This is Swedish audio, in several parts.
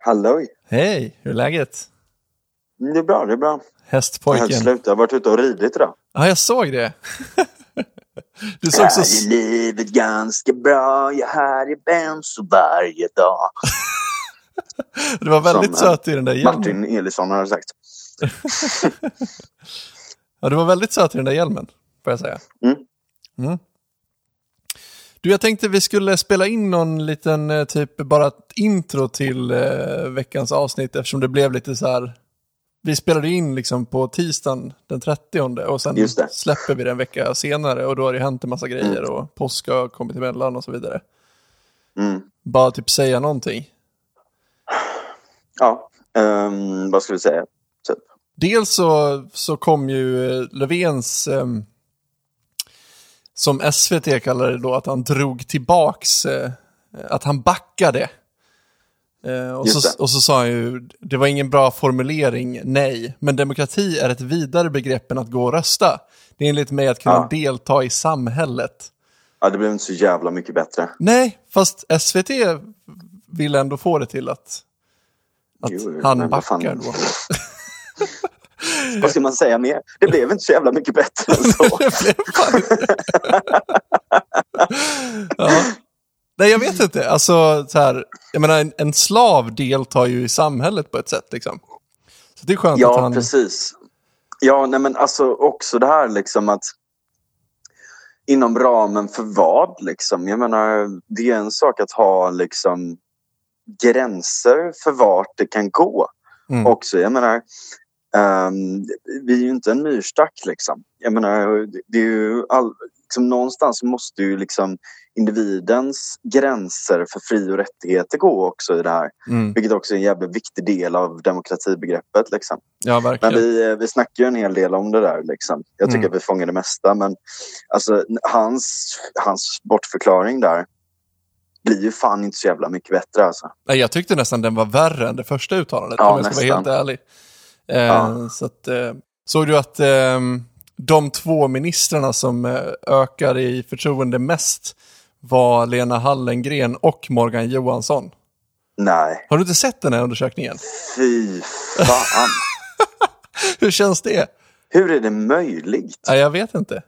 Halloj! Hej, hur är läget? Det är bra, det är bra. Jag Hästpojken. slut. Jag har varit ute och ridit idag. Ja, jag såg det. Du såg så... Här är livet ganska bra, jag här i benso varje dag. Du var väldigt som, eh, söt i den där hjälmen. Martin Elisson har sagt. Ja, du var väldigt söt i den där hjälmen, får jag säga. Mm. Mm. Du, jag tänkte vi skulle spela in någon liten, eh, typ bara ett intro till eh, veckans avsnitt eftersom det blev lite så här. Vi spelade in liksom på tisdagen den 30 och sen släpper vi det en vecka senare och då har det hänt en massa grejer och påsk har kommit emellan och så vidare. Mm. Bara typ säga någonting. Ja, ehm, vad ska vi säga? Typ. Dels så, så kom ju eh, Löfvens, ehm, som SVT kallar det då, att han drog tillbaks, eh, att han backade. Eh, och, Just så, det. och så sa han ju, det var ingen bra formulering, nej, men demokrati är ett vidare begrepp än att gå och rösta. Det är enligt mig att kunna Ja. delta i samhället. Ja, det blev inte så jävla mycket bättre. Nej, fast SVT vill ändå få det till att, att Jo, han backar då. Vad ska man säga mer? Det blev inte så jävla mycket bättre än så. Ja. Nej, jag vet inte. Alltså, så här, jag menar, en, en slav deltar ju i samhället på ett sätt. Liksom. Så det är skönt att Ja, han... precis. Ja, nej men alltså också det här liksom att inom ramen för vad liksom? Jag menar, det är en sak att ha liksom gränser för vart det kan gå Mm. också. Jag menar, ehm, vi är ju inte en myrstack liksom. Jag menar, det är ju all, liksom, någonstans måste ju liksom individens gränser för fri och rättigheter gå också i det här. Mm. Vilket också är en jävligt viktig del av demokratibegreppet. Liksom. Ja, Men vi, vi snackar ju en hel del om det där. Liksom. Jag tycker Mm. att vi fångar det mesta. Men alltså, hans, hans bortförklaring där blir ju fan inte så jävla mycket bättre. Alltså. Nej, jag tyckte nästan den var värre än det första uttalandet, Ja, om jag ska vara helt nästan. ärlig. Eh, Ja. så att, eh, såg du att eh, de två ministrarna som eh, ökar i förtroende mest var Lena Hallengren och Morgan Johansson? Nej, Har du inte sett den här undersökningen? fy fan. Hur känns det? Hur är det möjligt? Ja, jag vet inte.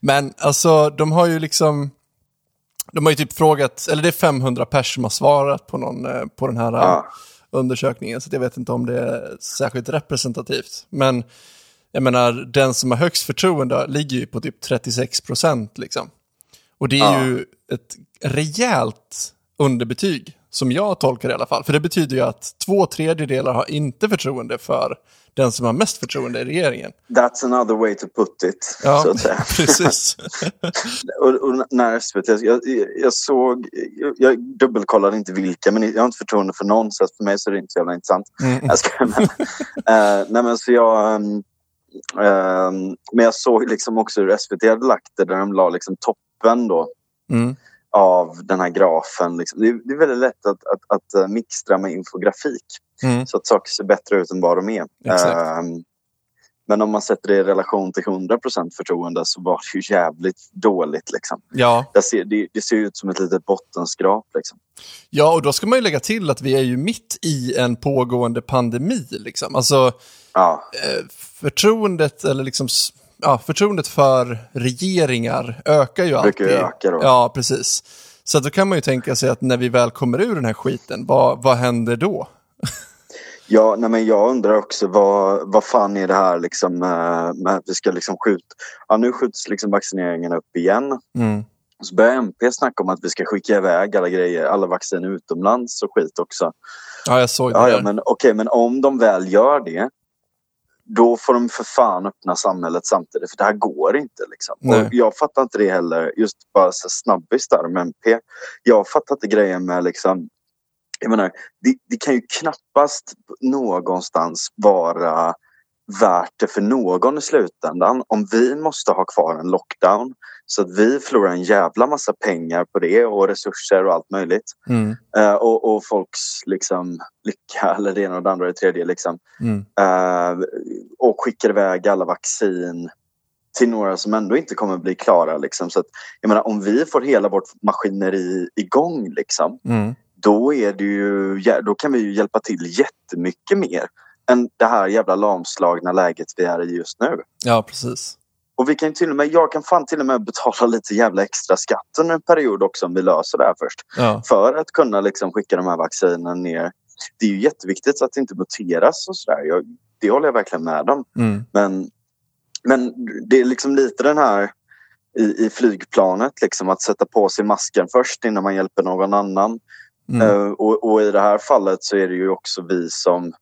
Men alltså, de har ju liksom... De har ju typ frågat, eller det är 500 pers som har svarat på, någon, på den här Ja. Undersökningen, så jag vet inte om det är särskilt representativt. Men jag menar, den som har högst förtroende ligger ju på typ 36 procent liksom. Och det är Ja. ju ett rejält underbetyg, som jag tolkar i alla fall. För det betyder ju att två tredjedelar har inte förtroende för den som har mest förtroende i regeringen. That's another way to put it. Ja, Så att säga. precis. Och, och när SVT, jag, jag, såg, jag, jag dubbelkollade inte vilka, men jag har inte förtroende för någon så för mig så är det inte så jävla intressant. Mm. Jag ska, men, eh, nej men så jag, ehm, ehm, men jag såg liksom också hur SVT hade lagt det där de la liksom toppen då Mm. Av den här grafen. Liksom. Det, är, det är väldigt lätt att, att, att eh, mixtra med infografik Mm. så att saker ser bättre ut än vad de är. Ehm, men om man sätter det i relation till 100% förtroende så var det ju jävligt dåligt. Liksom. Ja. Det, ser, det, det ser ut som ett litet bottenskrap. Liksom. ja, och då ska man ju lägga till att vi är ju mitt i en pågående pandemi. Liksom. Alltså, Ja, eh, förtroendet, eller liksom, ja, förtroendet för regeringar ökar ju alltid. öka då. Ja, precis. Så då kan man ju tänka sig att när vi väl kommer ur den här skiten, vad, vad händer då? Ja, nej men jag undrar också vad, vad fan är det här liksom med, med att vi ska liksom skjuta... Ja, nu skjuts liksom vaccineringarna upp igen. Mm. Så börjar MP snacka om att vi ska skicka iväg alla grejer, alla vaccin utomlands och skit också. Ja, jag såg det Ja, ja men okej, men om de väl gör det då får de för fan öppna samhället samtidigt för det här går inte. Liksom. Jag fattar inte det heller, just bara så snabbis där med MP. Jag fattar inte grejen med liksom jag menar, det, det kan ju knappast någonstans vara värt det för någon i slutändan om vi måste ha kvar en lockdown så att vi förlorar en jävla massa pengar på det och resurser och allt möjligt. Mm. Eh, och, och folks liksom, lycka eller det ena och det andra och det tredje. Liksom. Mm. Eh, och skickar iväg alla vaccin till några som ändå inte kommer bli klara. Liksom. Så att, jag menar, om vi får hela vårt maskineri igång liksom, Mm. då, är det ju, då kan vi ju hjälpa till jättemycket mer än det här jävla lamslagna läget vi är i just nu. Ja, precis. Och vi kan till och med, jag kan fan till och med betala lite jävla extra skatt under en period också om vi löser det här först. Ja, För att kunna liksom skicka de här vaccinen ner. Det är ju jätteviktigt att det inte muteras och sådär. Jag, det håller jag verkligen med om. mm. Men, men det är liksom lite den här i, i flygplanet, liksom, att sätta på sig masken först innan man hjälper någon annan. Mm. Eh, och, och i det här fallet så är det ju också vi som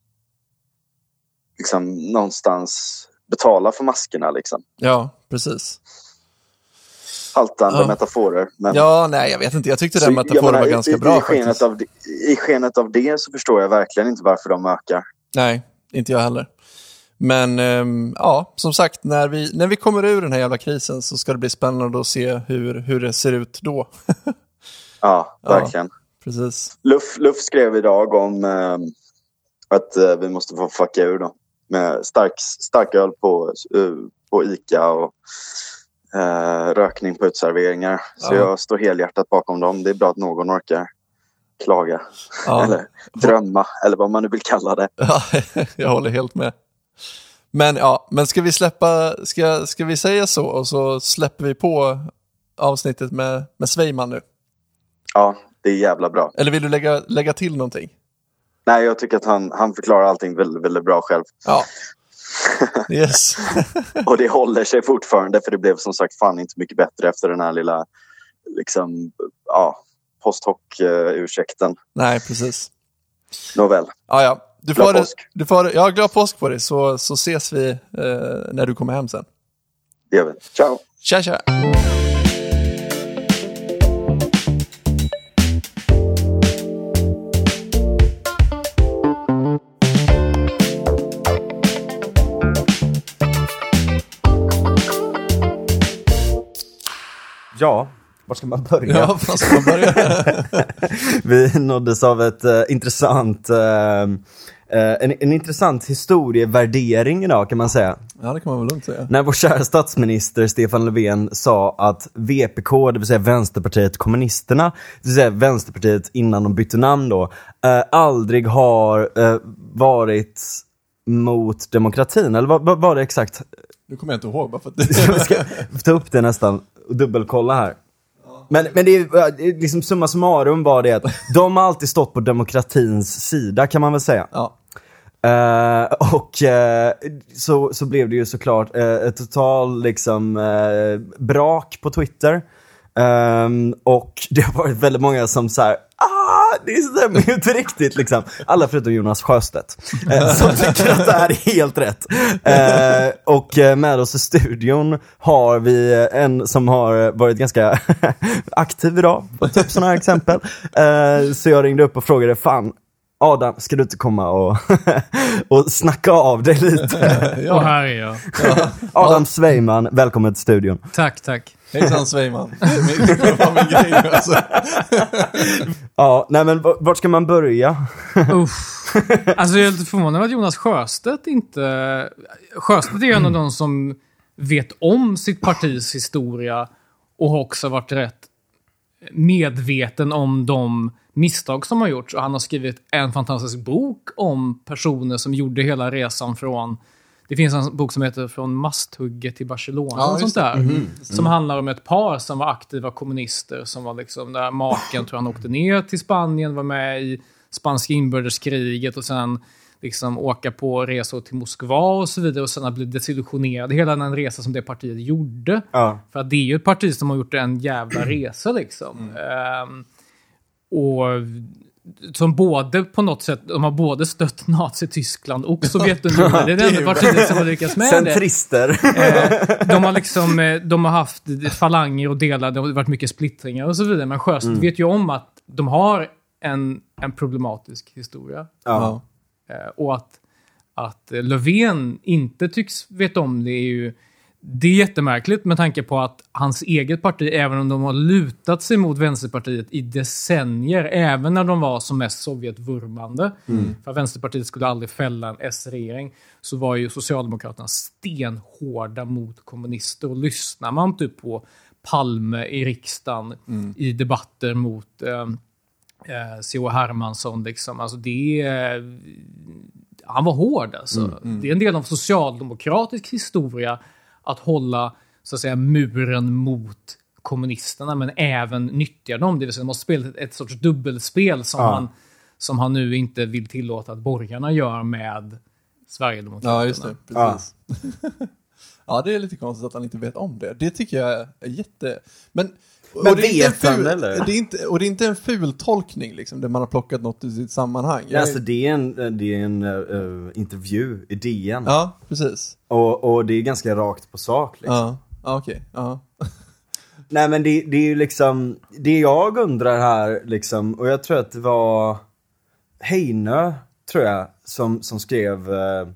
liksom någonstans betalar för maskerna. Liksom. ja precis. Haltande Ja. metaforer. Men, Ja, nej, jag vet inte. Jag tyckte den metaforen menar, var i- ganska i, bra i skenet, av, I skenet av det så förstår jag verkligen inte varför de ökar. Nej, inte jag heller. Men ehm, ja, som sagt, när vi, när vi kommer ur den här jävla krisen så ska det bli spännande att se hur, hur det ser ut då. Ja, Ja. verkligen. Precis. Luff, Luff skrev idag om eh, att eh, vi måste få fucka ur då. Med stark, starköl på, eh, på Ica och eh, rökning på utserveringar. Så Ja. jag står helhjärtat bakom dem. Det är bra att någon orkar klaga. Ja. Eller drömma, eller vad man nu vill kalla det. Ja, jag håller helt med. Men ja, men ska vi släppa, ska, ska vi säga så och så släpper vi på avsnittet med, med Sveiman nu? Ja, det är jävla bra. Eller vill du lägga, lägga till någonting? Nej, jag tycker att han, han förklarar allting väldigt, väldigt bra själv. Ja. Yes. Och det håller sig fortfarande för det blev som sagt fan inte mycket bättre efter den här lilla liksom, ja, post hoc-ursäkten. Nej, precis. Nåväl. Ja, ja. Du Glad får, påsk. Du får, ja, glad påsk på dig så, så ses vi eh, när du kommer hem sen. Det gör vi. Ciao! Tja, tja! Ja, var ska man börja? Ja, vad ska man börja? Vi nåddes av ett eh, intressant, eh, eh, en, en intressant historievärdering idag kan man säga. ja, det kan man väl lugnt säga. När vår kära statsminister Stefan Löfven sa att VPK, det vill säga Vänsterpartiet kommunisterna, det vill säga Vänsterpartiet innan de bytte namn då, aldrig har varit mot demokratin. Eller vad vad var det exakt? Nu kommer jag inte ihåg bara för att Jag ska ta upp det nästan och dubbelkolla här. Men, men det är liksom summa summarum var det att de har alltid stått på demokratins sida kan man väl säga. Ja, Eh, och eh, så, så blev det ju såklart uh, ett total liksom eh, brak på Twitter. Ehm, och det har varit väldigt många som såhär, ah, det stämmer ju inte riktigt liksom. Alla förutom Jonas Sjöstedt. eh, som tycker att det här är helt rätt. Eh, och eh, med oss i studion har vi en som har varit ganska aktiv idag, på upp sådana här exempel. Eh, så jag ringde upp och frågade, fan Adam, ska du inte komma och, och snacka av dig lite? Ja. här är jag. Adam Sveiman, välkommen till studion. Tack, tack. Hejsan. Det var min grej nu alltså. Ja, nej men vart ska man börja? Uff. Alltså jag är lite förvånad över att Jonas Sjöstedt inte... Sjöstedt är ju en av de som vet om sitt partis historia och har också varit rätt medveten om de misstag som har gjorts. Och han har skrivit en fantastisk bok om personer som gjorde hela resan från det finns en bok som heter Från masthugget till Barcelona. Ja, sånt där. Som handlar om ett par som var aktiva kommunister. Som var liksom där maken tror han åkte ner till Spanien, var med i spanska inbördeskriget och sen liksom åka på resor till Moskva och så vidare och sen har blivit desillusionerad. Hela den resa som det partiet gjorde. Ja. För att det är ju ett parti som har gjort en jävla resa liksom. Ehm, och som både på något sätt, de har både stött Nazityskland och Sovjetunionen. Det är det enda partiet som har lyckats med det. Centrister. Eh, de har liksom, eh, de har haft falanger och delar, det har varit mycket splittringar och så vidare. Men Sjöstedt vet ju om att de har en, en problematisk historia. Ja. Eh, och att, att Löfven inte tycks veta om det är ju det är jättemärkligt med tanke på att hans eget parti, även om de har lutat sig mot Vänsterpartiet i decennier, även när de var som mest Sovjetvurmande, för att Vänsterpartiet skulle aldrig fälla en S-regering, så var ju Socialdemokraterna stenhårda mot kommunister. Och lyssnar man typ på Palme i riksdagen i debatter mot eh, eh, C.H. Hermansson. Liksom. Alltså det är, han var hård alltså. Det är en del av socialdemokratisk historia att hålla så att säga muren mot kommunisterna men även nyttja dem. Det vill säga de har spelat ett, sorts dubbelspel som, Ja. han, som han nu inte vill tillåta att borgarna gör med Sverigedemokraterna. Ja, just det. Precis. Ja. det är lite konstigt att han inte vet om det. Det tycker jag är jätte... Men, Men det är ful, eller? Det är inte, och det är inte en ful tolkning, liksom, där man har plockat något ur sitt sammanhang. Ja, Alltså det är en, det är en eh, intervju i DN. ja precis. Och, och det är ganska rakt på sak liksom. Ja, ja okej. Ja. Nej men det, det är ju liksom, det jag undrar här liksom, och jag tror att det var Heinö, tror jag, som, som skrev eh,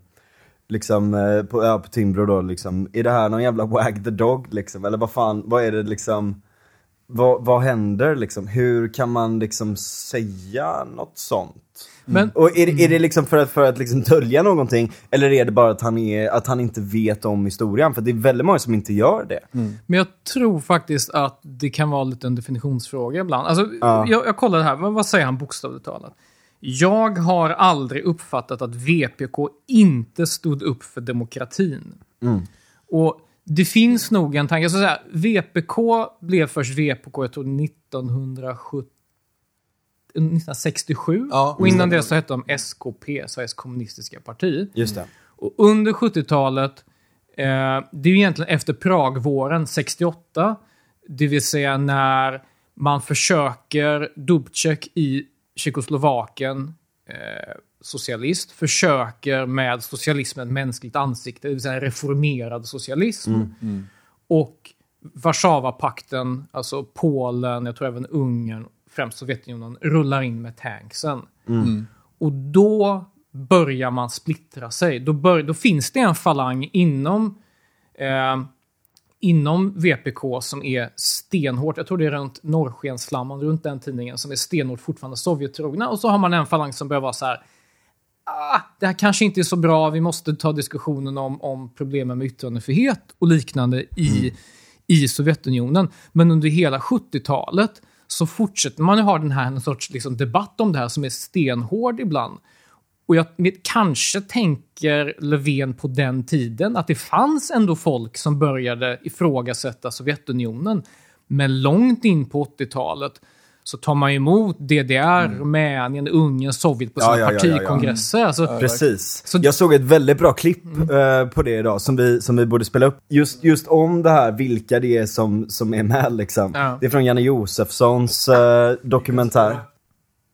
liksom eh, på, ja, på Timbro då liksom, är det här någon jävla wag the dog liksom? Eller vad fan, vad är det liksom, vad, vad händer liksom? Hur kan man liksom säga något sånt? Men Och är, det- är det liksom för att, för att liksom dölja någonting? Eller är det bara att han, är, att han inte vet om historien? För det är väldigt många som inte gör det. Men jag tror faktiskt att det kan vara lite en definitionsfråga ibland. Alltså, Ja. jag, jag kollade här, vad, vad säger han bokstavligt talat? Jag har aldrig uppfattat att VPK inte stod upp för demokratin. Och det finns nog en tanke, jag ska säga, VPK blev först VPK, jag tror 1970 1967. Ja, och innan det så hette de SKP, Sveriges kommunistiska parti. Just det. Och under 70-talet, eh, det är ju egentligen efter Pragvåren 68, det vill säga när man försöker, Dubček i Tjeckoslovakien, eh, socialist, försöker med socialismen ett mänskligt ansikte, det vill säga en reformerad socialism. Och Warszawapakten, alltså Polen, jag tror även Ungern, främst Sovjetunionen, rullar in med tanksen. Och då börjar man splittra sig. Då, bör, då finns det en falang inom, eh, inom VPK som är stenhårt, jag tror det är runt Norrskensflamman, runt den tidningen, som är stenhårt fortfarande Sovjettrogna. Och så har man en falang som börjar vara så här, ah, det här kanske inte är så bra, vi måste ta diskussionen om, om problemen med yttrandefrihet och liknande i, i Sovjetunionen. Men under hela 70-talet så fortsätter man ju ha den här en sorts liksom, debatt om det här som är stenhård ibland. Och jag kanske tänker Löfven på den tiden att det fanns ändå folk som började ifrågasätta Sovjetunionen. Men långt in på 80-talet så tar man emot DDR, Rumänien, Ungern, Sovjet på Mm. Ja, sina ja, ja, ja, ja. partikongresser. Alltså, Precis. Så- jag såg ett väldigt bra klipp eh, på det idag som vi, som vi borde spela upp. Just, just om det här, vilka det är som, som är med liksom. Ja. Det är från Janne Josefssons eh, dokumentär.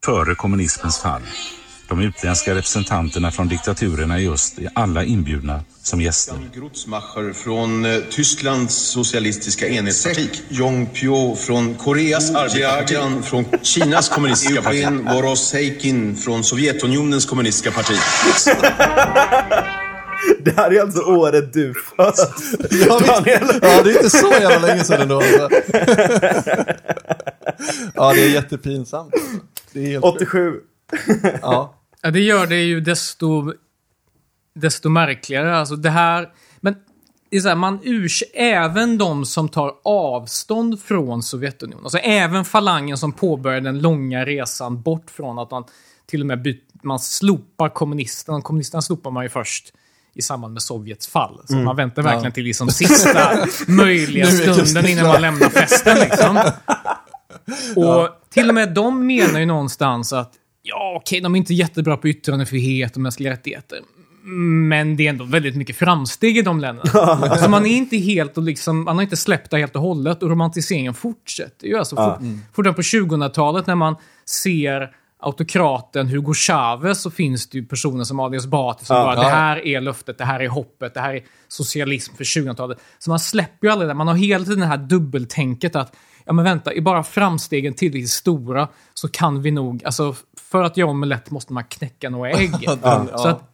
före kommunismens fall. De utländska representanterna från diktaturerna är alla inbjudna som gäster. Grutzmacher från eh, Tysklands socialistiska enhetsparti. Jong-Pyo från Koreas arbetarparti. från Kinas kommunistiska parti. Eugen Voroseikin från Sovjetunionens kommunistiska parti. Det här är alltså året du föds. Ja, det är inte så jävla länge sedan ändå. Alltså. ja, det är jättepinsamt. Det är helt 87. Ja. Ja, det gör det ju desto, desto märkligare. Alltså det här... Men det är så här, man urs även de som tar avstånd från Sovjetunionen, alltså även falangen som påbörjar den långa resan bort från att man till och med byt, man slopar kommunisterna. Kommunisterna slopar man ju först i samband med Sovjets fall. Så man väntar verkligen till liksom sista möjliga stunden innan man lämnar festen. Liksom. Och till och med de menar ju någonstans att ja, okej, de är inte jättebra på yttrandefrihet och mänskliga rättigheter. Men det är ändå väldigt mycket framsteg i de länderna. Så man är inte helt och liksom, man har inte släppt det helt och hållet och romantiseringen fortsätter ju. Alltså, fort, Fortfarande på 2000-talet när man ser autokraten Hugo Chavez så finns det ju personer som Ali Esbati som bara, det här är löftet, det här är hoppet, det här är socialism för 2000-talet. Så man släpper ju aldrig det. Man har hela tiden det här dubbeltänket att, ja men vänta, är bara framstegen tillräckligt stora så kan vi nog, alltså för att göra omelett måste man knäcka några ägg. Så att,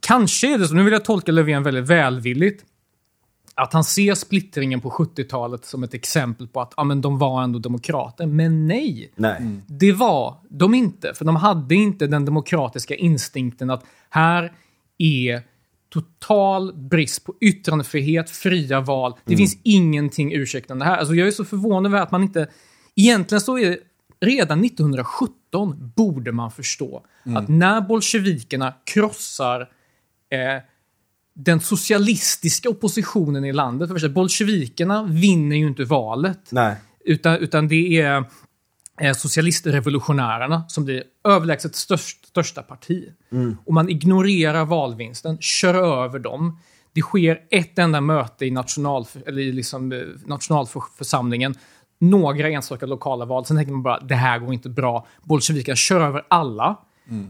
kanske är det så, nu vill jag tolka Löfven väldigt välvilligt, att han ser splittringen på 70-talet som ett exempel på att ja, men de var ändå demokrater. Men nej, Nej. det var de inte. För de hade inte den demokratiska instinkten att här är total brist på yttrandefrihet, fria val. Det finns ingenting ursäktande här. Alltså jag är så förvånad över att man inte... Egentligen så är redan 1917 borde man förstå att när bolsjevikerna krossar eh, den socialistiska oppositionen i landet. För bolsjevikerna vinner ju inte valet. Nej. Utan, utan det är eh, socialistrevolutionärerna som blir överlägset störst, största parti. Och man ignorerar valvinsten, kör över dem. Det sker ett enda möte i, national, eller i liksom, eh, nationalförsamlingen. Några enstaka lokala val. Sen tänker man bara, det här går inte bra. Bolsjevikerna kör över alla.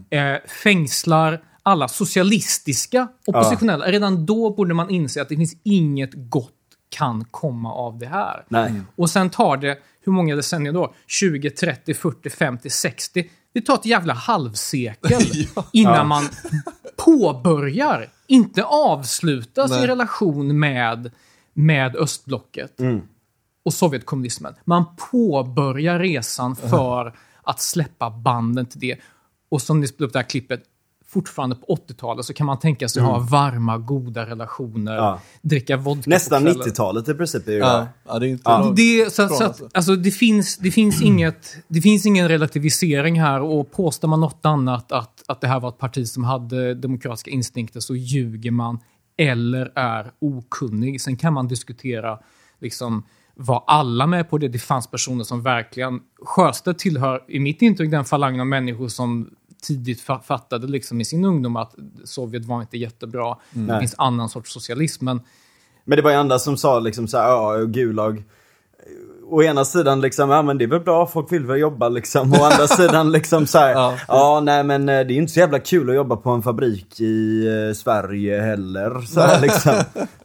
Eh, fängslar alla socialistiska oppositionella. Redan då borde man inse att det finns inget gott kan komma av det här. Nej. Och sen tar det, hur många decennier då? 20, 30, 40, 50, 60. Det tar ett jävla halvsekel innan man påbörjar, inte avslutar sin Nej. relation med, med östblocket och Sovjetkommunismen. Man påbörjar resan för att släppa banden till det. Och som ni spelade upp det här klippet, fortfarande på 80-talet så kan man tänka sig ha varma, goda relationer, Ja. dricka vodka Nästan på kvällen. 90-talet i princip är ju Ja, det. ja, det är inte Ja. långt Det, så, att- ifrån, så att, alltså, det, finns, det, finns inget, det finns ingen relativisering här och påstår man något annat att, att det här var ett parti som hade demokratiska instinkter så ljuger man eller är okunnig. Sen kan man diskutera liksom, var alla med på det? Det fanns personer som verkligen... Sjöstedt tillhör, i mitt intryck, den falangen av människor som tidigt fa- fattade liksom i sin ungdom att Sovjet var inte jättebra. Det finns annan sorts socialism. Men Men det var ju andra som sa liksom så här, ja, Gulag. Å ena sidan liksom, ja men det är väl bra, folk vill väl jobba liksom. Å andra sidan liksom så här, Ja. ja. nej men eh, det är ju inte så jävla kul att jobba på en fabrik i eh, Sverige heller. Så här, liksom.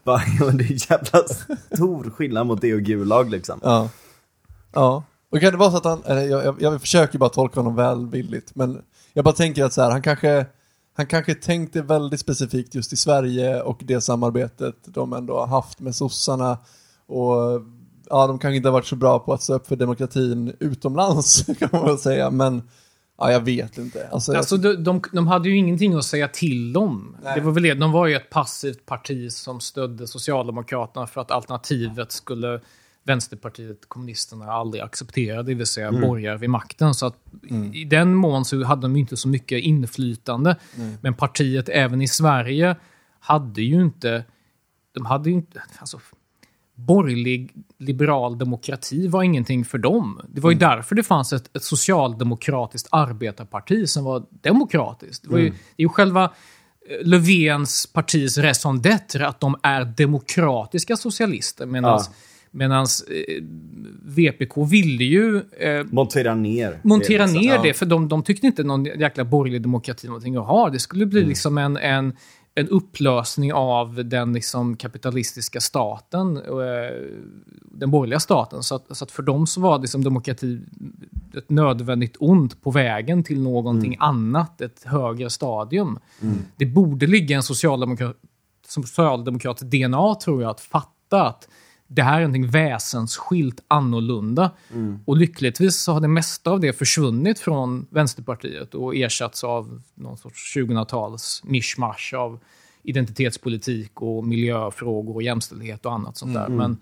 Bara, ja, det är jävla stor skillnad mot det och Gulag liksom. Ja. Ja. Och kan det vara så att han, eller jag, jag, jag försöker bara tolka honom välvilligt, men jag bara tänker att så här, han kanske, han kanske tänkte väldigt specifikt just i Sverige och det samarbetet de ändå har haft med sossarna. Och ja, de kanske inte har varit så bra på att stå upp för demokratin utomlands, kan man väl säga, men ja, jag vet inte. Alltså, Alltså, de, de, de hade ju ingenting att säga till om. Nej. Det var väl det. De var ju ett passivt parti som stödde Socialdemokraterna för att alternativet skulle Vänsterpartiet kommunisterna aldrig acceptera, det vill säga borgare vid makten. Så att i den mån så hade de inte så mycket inflytande. Men partiet även i Sverige hade ju inte... De hade ju inte... Alltså, borgerlig liberal demokrati var ingenting för dem. Det var ju därför det fanns ett, ett socialdemokratiskt arbetarparti som var demokratiskt. Det, var ju, det är ju själva eh, Löfvens partis raison d'être att de är demokratiska socialister. Medan Ja. eh, VPK ville ju eh, Montera ner. montera det, liksom. ner Ja. det, för de, de tyckte inte någon jäkla borgerlig demokrati någonting att ha. Det skulle bli liksom en, en, en upplösning av den liksom kapitalistiska staten, eh, den borgerliga staten. Så att, så att för dem så var liksom demokrati ett nödvändigt ont på vägen till någonting annat, ett högre stadium. Det borde ligga en socialdemokrat, socialdemokratisk DNA, tror jag, att fatta att det här är någonting väsensskilt annorlunda. Och lyckligtvis så har det mesta av det försvunnit från Vänsterpartiet och ersatts av någon sorts 2000-tals mischmasch av identitetspolitik och miljöfrågor och jämställdhet och annat sånt där. Men,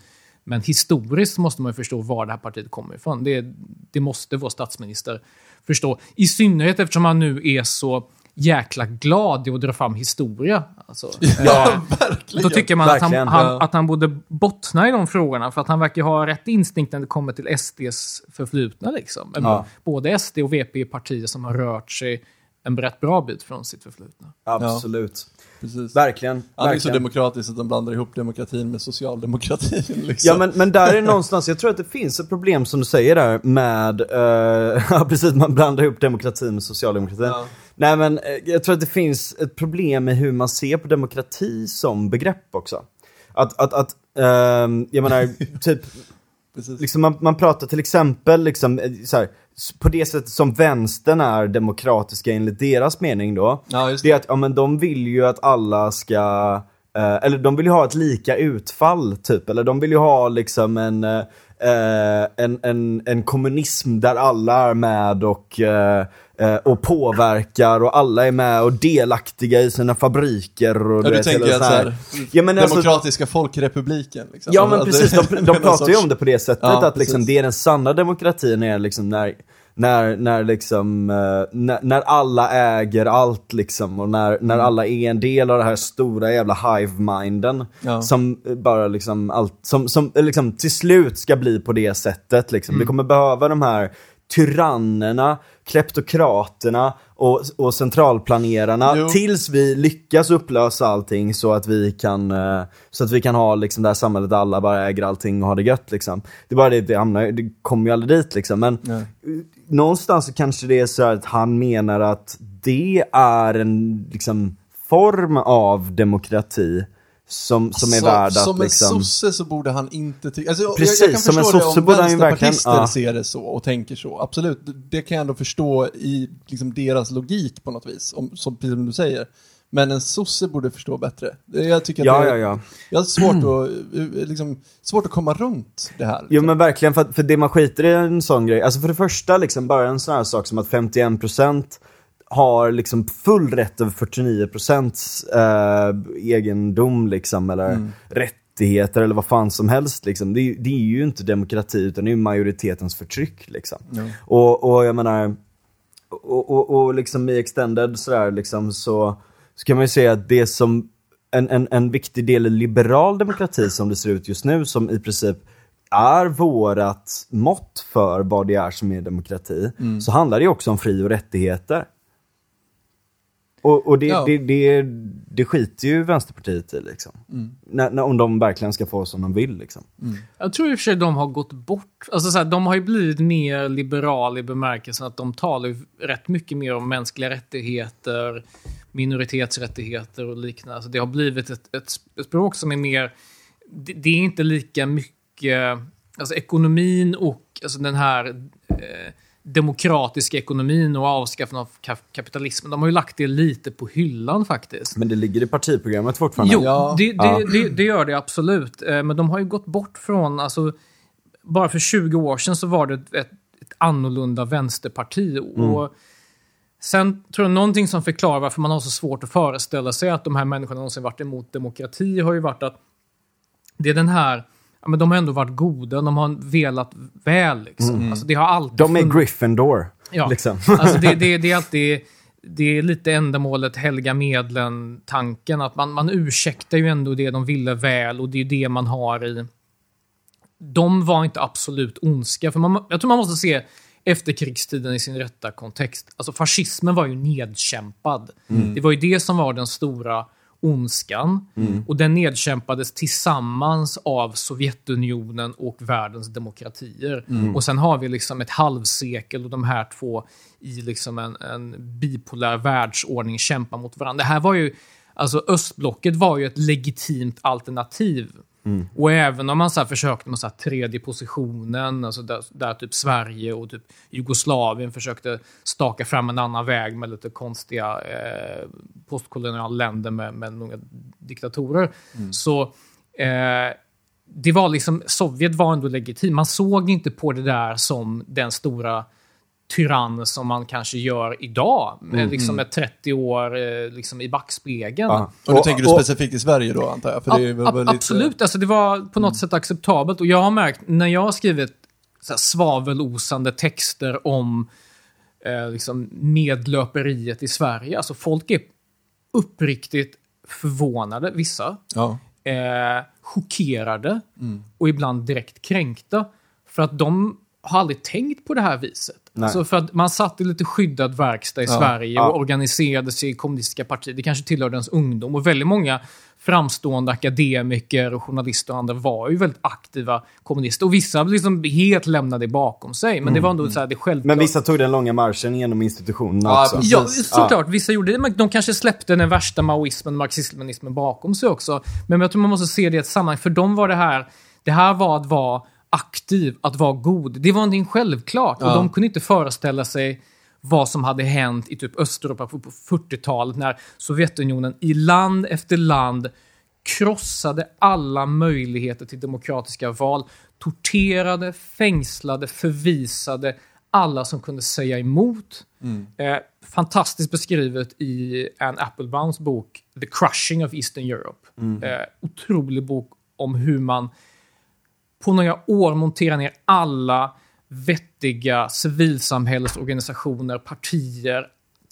men historiskt måste man ju förstå var det här partiet kommer ifrån. Det, det måste vår statsminister förstå. I synnerhet eftersom han nu är så jäkla glad i att dra fram historia. Alltså, ja, verkligen. då tycker man att han, han, att han borde bottna i de frågorna, för att han verkar ha rätt instinkt när det kommer till SDs förflutna. Liksom. Ja. Både SD och VP är partier som har rört sig en rätt bra bit från sitt förflutna. Absolut. Precis. Verkligen. Han är så demokratisk att de blandar ihop demokratin med socialdemokratin. Liksom. Ja men, men där är någonstans, jag tror att det finns ett problem som du säger där med, eh, ja precis, man blandar ihop demokratin med socialdemokratin. Ja. Nej men eh, jag tror att det finns ett problem med hur man ser på demokrati som begrepp också. Att, att, att ehm, jag menar, typ, liksom man, man pratar till exempel liksom, eh, så här, på det sättet som vänstern är demokratiska enligt deras mening då. Ja, just Det är att, ja men de vill ju att alla ska, eh, eller de vill ju ha ett lika utfall typ, eller de vill ju ha liksom en, eh, en, en, en kommunism där alla är med och, eh, och påverkar och alla är med och delaktiga i sina fabriker och Ja, du vet, tänker hela att så så här- Ja, men alltså- Demokratiska folkrepubliken. Liksom. Ja men Att det- precis, de, de pratar ju sorts- om det på det sättet Ja, att liksom, det är den sanna demokratin är liksom när, när, när liksom, eh, när, när alla äger allt liksom och när, när Mm. alla är en del av det här stora jävla hive-minden. Ja. Som bara liksom, allt, som, som eh, liksom till slut ska bli på det sättet liksom. Mm. Vi kommer behöva de här tyrannerna, kleptokraterna och, och centralplanerarna Jo. tills vi lyckas upplösa allting så att vi kan, eh, så att vi kan ha liksom det här samhället där alla bara äger allting och har det gött liksom. Det är bara det, det, hamnar, det kommer ju aldrig dit liksom. Men Nej. någonstans så kanske det är så att han menar att det är en liksom form av demokrati som, som är Så- värd att Som en liksom... sosse så borde han inte tycka... Alltså, Precis, jag, jag kan som en sosse det om borde han ju verkligen- ja. ser det så och tänker så. Absolut, det, kan jag ändå förstå i liksom, deras logik på något vis. Om, som, precis som du säger. Men en sosse borde förstå bättre. Det- Jag tycker att Ja, det, ja, ja. Jag har svårt att, eh, liksom, svårt att komma runt det här. Jo liksom. men verkligen, för, att- för det man skiter i en sån grej, alltså för det första liksom bara en sån här sak som att 51% har liksom full rätt över 49% eh, egendom liksom, eller rättigheter eller vad fan som helst liksom. Det, är ju- det är ju inte demokrati utan det är majoritetens förtryck liksom. Och, och jag menar, och, och, och liksom i extended sådär liksom så, så kan man ju säga att det som en, en, en viktig del i liberal demokrati som det ser ut just nu som i princip är vårat mått för vad det är som är demokrati så handlar det också om fri och rättigheter. Och, och det, Ja. det, det, det skiter ju Vänsterpartiet i liksom. När, när, om de verkligen ska få som de vill liksom. Jag tror i och för sig de har gått bort. Alltså så här, de har ju blivit mer liberala i bemärkelsen att de talar rätt mycket mer om mänskliga rättigheter, minoritetsrättigheter och liknande. Alltså det har blivit ett, ett språk som är mer... Det, det är inte lika mycket... Alltså ekonomin och alltså den här eh, demokratiska ekonomin och avskaffandet av ka- kapitalismen. De har ju lagt det lite på hyllan faktiskt. Men det ligger i partiprogrammet fortfarande. Jo, Ja. det, det, Ja. det, det gör det absolut. Eh, Men de har ju gått bort från, alltså, bara för 20 år sedan så var det ett, ett, annorlunda vänsterparti. Och sen tror jag någonting som förklarar varför man har så svårt att föreställa sig att de här människorna någonsin varit emot demokrati har ju varit att det är den här, ja, men de har ändå varit goda, de har velat väl liksom. Alltså, det har alltid De är Gryffindor. Ja, Liksom. alltså det, det, det är alltid det är lite ändamålet helga medlen-tanken. Att man, man ursäktar ju ändå det de ville väl och det är det man har i... De var inte absolut ondska. För man, jag tror man måste se efterkrigstiden i sin rätta kontext. Alltså fascismen var ju nedkämpad. Det var ju det som var den stora ondskan. Och den nedkämpades tillsammans av Sovjetunionen och världens demokratier. Och sen har vi liksom ett halvsekel och de här två i liksom en, en bipolär världsordning kämpar mot varandra. Det här var ju, alltså östblocket var ju ett legitimt alternativ. Och även om man så försökte med så här tredje positionen, alltså där, där typ Sverige och typ Jugoslavien försökte staka fram en annan väg med lite konstiga eh, postkoloniala länder med, med många diktatorer. Så eh, det var liksom, Sovjet var ändå legitim. Man såg inte på det där som den stora tyrann som man kanske gör idag. Med liksom ett 30 år eh, liksom i backspegeln. Ja. Och nu tänker du och- specifikt i Sverige då antar jag? För det är väl Ab- väl lite- Absolut, alltså det var på något sätt acceptabelt. Och jag har märkt, när jag har skrivit så här svavelosande texter om eh, liksom medlöperiet i Sverige, alltså folk är uppriktigt förvånade, vissa, Ja. eh, chockerade och ibland direkt kränkta. För att de har aldrig tänkt på det här viset. Nej. Alltså för att man satt i lite skyddad verkstad i Ja. Sverige Ja. och organiserade sig i kommunistiska partier. Det kanske tillhörde ens ungdom. Och väldigt många framstående akademiker och journalister och andra var ju väldigt aktiva kommunister. Och vissa liksom helt lämnade bakom sig. Men det var ändå så här, det självklart. Men vissa tog den långa marschen genom institutionerna Ja, också. Ja, såklart. Vissa gjorde det. Men de kanske släppte den värsta maoismen, marxism-leninismen bakom sig också. Men jag tror man måste se det i ett sammanhang. För dem var det här, det här var att vara aktiv, att vara god. Det var någonting självklart. Och Ja. de kunde inte föreställa sig vad som hade hänt i typ Östeuropa på på 40-talet när Sovjetunionen i land efter land krossade alla möjligheter till demokratiska val, torterade, fängslade, förvisade alla som kunde säga emot. Eh, fantastiskt beskrivet i Anne Applebaums bok The Crushing of Eastern Europe. Eh, otrolig bok om hur man på några år monterar ner alla vettiga civilsamhällesorganisationer, partier,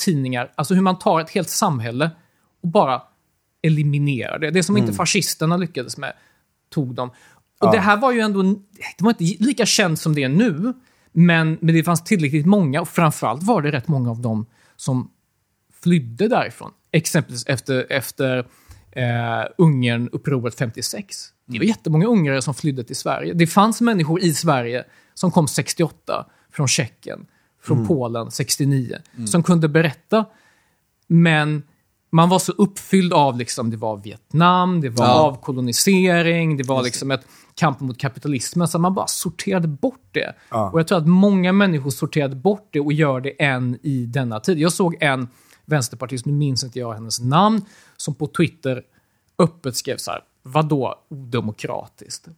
tidningar. Alltså hur man tar ett helt samhälle och bara eliminerar det. Det som inte fascisterna lyckades med, tog de. Och det här var ju ändå, det var inte lika känt som det är nu, men, men det fanns tillräckligt många och framförallt var det rätt många av dem som flydde därifrån. Exempelvis efter, efter eh, Ungern-upproret 56. Det var jättemånga ungrare som flydde till Sverige. Det fanns människor i Sverige som kom 68 från Tjeckien, från Polen 69, som kunde berätta. Men man var så uppfylld av liksom, det var Vietnam, det var Ja. avkolonisering, det var liksom ett kamp mot kapitalismen, så man bara sorterade bort det. Och jag tror att många människor sorterade bort det och gör det än i denna tid. Jag såg en vänsterpartist, nu minns inte jag hennes namn, som på Twitter öppet skrev så här, vadå odemokratiskt?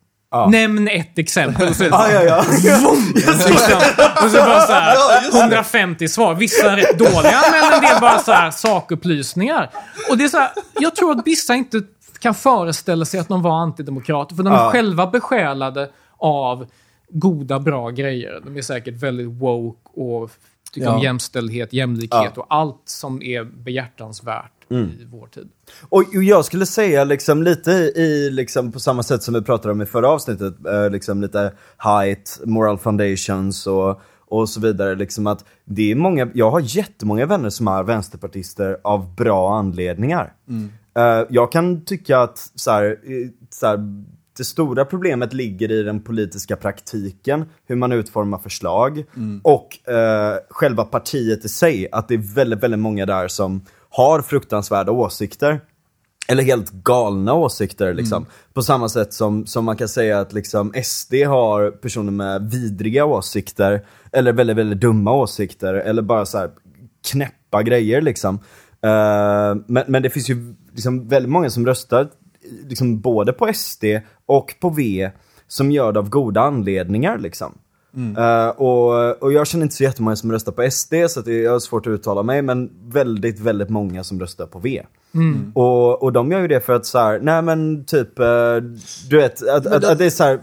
Nämn ett exempel. Och så, det Ja, ja. Vroom! liksom. Och så bara så här, 150 svar. Vissa är rätt dåliga, men en del bara så här sakupplysningar. Och det är så här, jag tror att vissa inte kan föreställa sig att de var antidemokrater, för de är Ja. själva besjälade av goda, bra grejer. De är säkert väldigt woke och tycker Ja. om jämställdhet, jämlikhet och allt som är behjärtansvärt i vår tid. Och jag skulle säga liksom lite i, liksom på samma sätt som vi pratade om i förra avsnittet, eh, liksom lite height, moral foundations och, och så vidare. Liksom att det är många, jag har jättemånga vänner som är vänsterpartister av bra anledningar. Eh, jag kan tycka att så här, eh, så här, det stora problemet ligger i den politiska praktiken, hur man utformar förslag och eh, själva partiet i sig. Att det är väldigt, väldigt många där som har fruktansvärda åsikter. Eller helt galna åsikter liksom. På samma sätt som, som man kan säga att liksom SD har personer med vidriga åsikter. Eller väldigt, väldigt dumma åsikter. Eller bara så här knäppa grejer liksom. Eh, men, men det finns ju liksom väldigt många som röstar liksom både på SD och på V som gör det av goda anledningar liksom. Eh, och, och jag känner inte så jättemånga som röstar på SD så att det, jag har svårt att uttala mig men väldigt, väldigt många som röstar på V. Och, och de gör ju det för att så här, nej men typ, eh, du vet, att, att, att det är så här,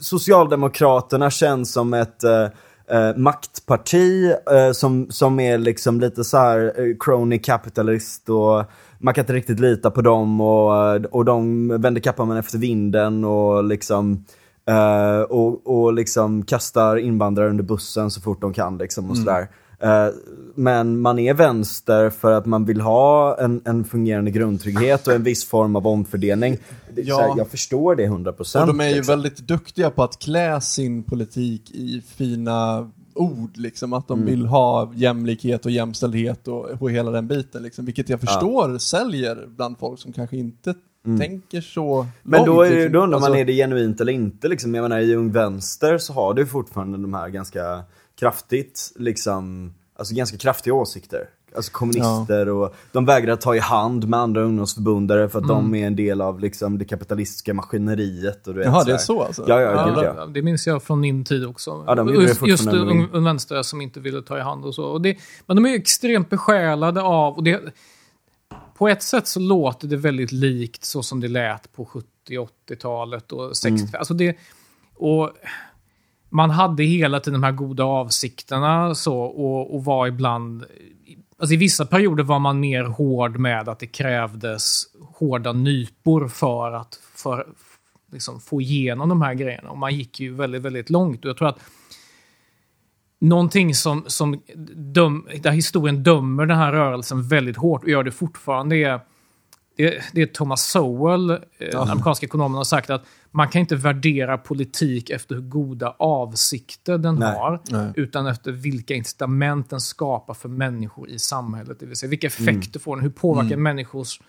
Socialdemokraterna känns som ett eh, eh, maktparti eh, som, som är liksom lite så här eh, crony capitalist och man kan inte riktigt lita på dem och, och de vänder kappan efter vinden och liksom eh, och, och liksom kastar invandrare under bussen så fort de kan liksom och sådär. Eh, men man är vänster för att man vill ha en, en fungerande grundtrygghet och en viss form av omfördelning. Ja. här, jag förstår det 100%. Och de är ju liksom. väldigt duktiga på att klä sin politik i fina ord, liksom. Att de vill ha jämlikhet och jämställdhet och, och hela den biten, liksom. Vilket jag förstår säljer bland folk som kanske inte tänker så Men då, långt, är, det- liksom. då undrar man, Alltså, är det genuint eller inte? Liksom? Jag menar, i Ung Vänster så har du fortfarande de här ganska kraftigt, liksom, alltså ganska kraftiga åsikter. Alltså kommunister och de vägrar ta i hand med andra ungdomsförbundare för att de är en del av liksom, det kapitalistiska maskineriet. Och du vet, Jaha, det är så alltså? Ja, ja, Ja, det, ja. det minns jag från min tid också. Ja, de just just ung vänster som inte ville ta i hand och så. Och det, men de är ju extremt besjälade av... Och det, på ett sätt så låter det väldigt likt så som det lät på 70 80-talet och 60 Mm. alltså det, och Man hade hela tiden de här goda avsikterna så, och, och var ibland... Alltså I vissa perioder var man mer hård med att det krävdes hårda nypor för att för, liksom, få igenom de här grejerna. Och man gick ju väldigt, väldigt långt. Och jag tror att någonting som, som döm, där historien dömer den här rörelsen väldigt hårt och gör det fortfarande är det, det är Thomas Sowell, eh, den amerikanska ekonomen, har sagt att man kan inte värdera politik efter hur goda avsikter den Nej. har, Nej. utan efter vilka incitament den skapar för människor i samhället. Det vill säga vilka effekter får den, hur påverkar människors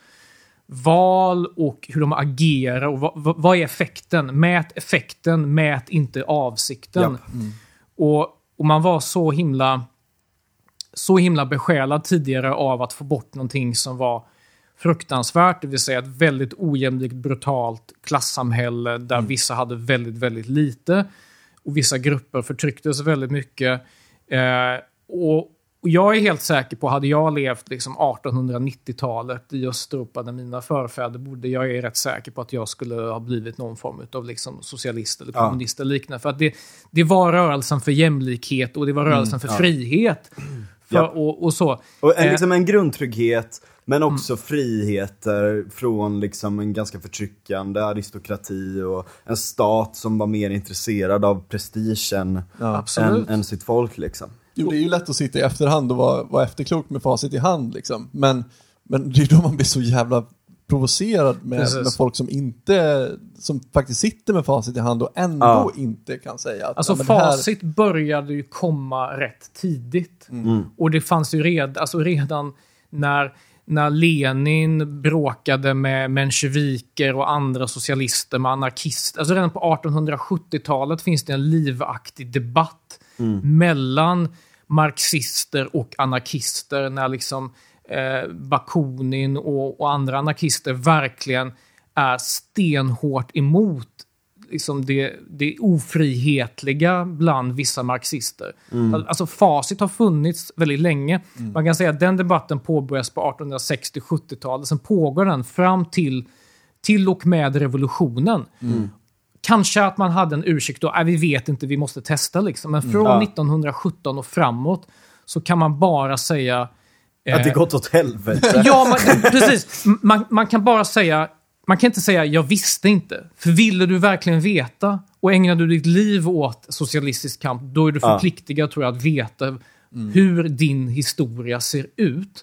val och hur de agerar och vad, vad, är effekten? Mät effekten, mät inte avsikten. Japp. Och, och man var så himla, så himla besjälad tidigare av att få bort någonting som var fruktansvärt, det vill säga ett väldigt ojämlikt, brutalt klassamhälle där vissa hade väldigt, väldigt lite och vissa grupper förtrycktes väldigt mycket. Eh, och, jag är helt säker på, hade jag levt liksom 1890-talet i Östeuropa där mina förfäder bodde, jag är rätt säker på att jag skulle ha blivit någon form av liksom socialist eller kommunist eller liknande. För att det, det var rörelsen för jämlikhet och det var rörelsen för frihet. För, Ja. och, och så. Och en, Eh, liksom en grundtrygghet, men Mm. också friheter från liksom en ganska förtryckande aristokrati och en stat som var mer intresserad av prestige än, än, än sitt folk liksom. Jo, det är ju lätt att sitta i efterhand och vara, vara efterklok med facit i hand liksom. Men, men det är då man blir så jävla provocerad med, Precis. med folk som inte, som faktiskt sitter med facit i hand och ändå Ja. inte kan säga att Alltså "Ja, det här- facit började ju komma rätt tidigt. Mm. Och det fanns ju red, alltså redan när, när Lenin bråkade med mensjeviker och andra socialister med anarkister. Alltså redan på 1870-talet finns det en livaktig debatt mellan marxister och anarkister när liksom eh, Bakunin och, och andra anarkister verkligen är stenhårt emot liksom det, det ofrihetliga bland vissa marxister. Alltså facit har funnits väldigt länge. Man kan säga att den debatten påbörjas på 1860-70-talet. Sen pågår den fram till, till och med revolutionen. Kanske att man hade en ursäkt då, "Nej, vi vet inte, vi måste testa liksom. Men från Ja. 1917 och framåt så kan man bara säga... eh, Att det gått åt helvete. Ja, man, precis. Man, man kan bara säga... Man kan inte säga jag visste inte. För ville du verkligen veta och ägnade du ditt liv åt socialistisk kamp, då är du Ja. förpliktigad tror jag att veta hur din historia ser ut.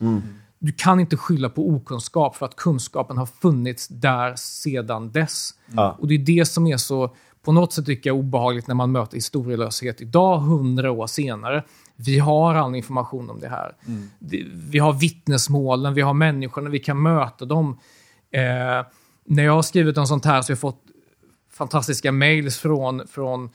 Du kan inte skylla på okunskap för att kunskapen har funnits där sedan dess. Ja. Och det är det som är så, på något sätt tycker jag, obehagligt när man möter historielöshet idag, hundra år senare. Vi har all information om det här. Det- Vi har vittnesmålen, vi har människorna, vi kan möta dem. Eh, när jag har skrivit om sånt här så har jag fått fantastiska mails från, från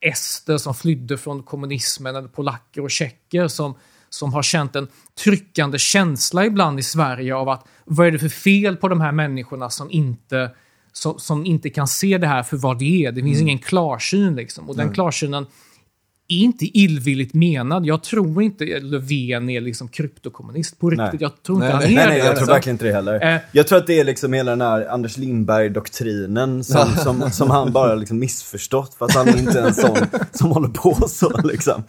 ester som flydde från kommunismen, eller polacker och tjecker som, som har känt en tryckande känsla ibland i Sverige av att vad är det för fel på de här människorna som inte, som, som inte kan se det här för vad det är. Det finns ingen klarsyn liksom. Och den klarsynen inte illvilligt menad. Jag tror inte Löfven är liksom kryptokommunist på riktigt. Nej. Jag tror inte Nej, han nej, är Nej, det. jag tror liksom. verkligen inte det heller. Eh. Jag tror att det är liksom hela den här Anders Lindberg-doktrinen som, som, som han bara liksom missförstått för att han är inte en sån som håller på så liksom.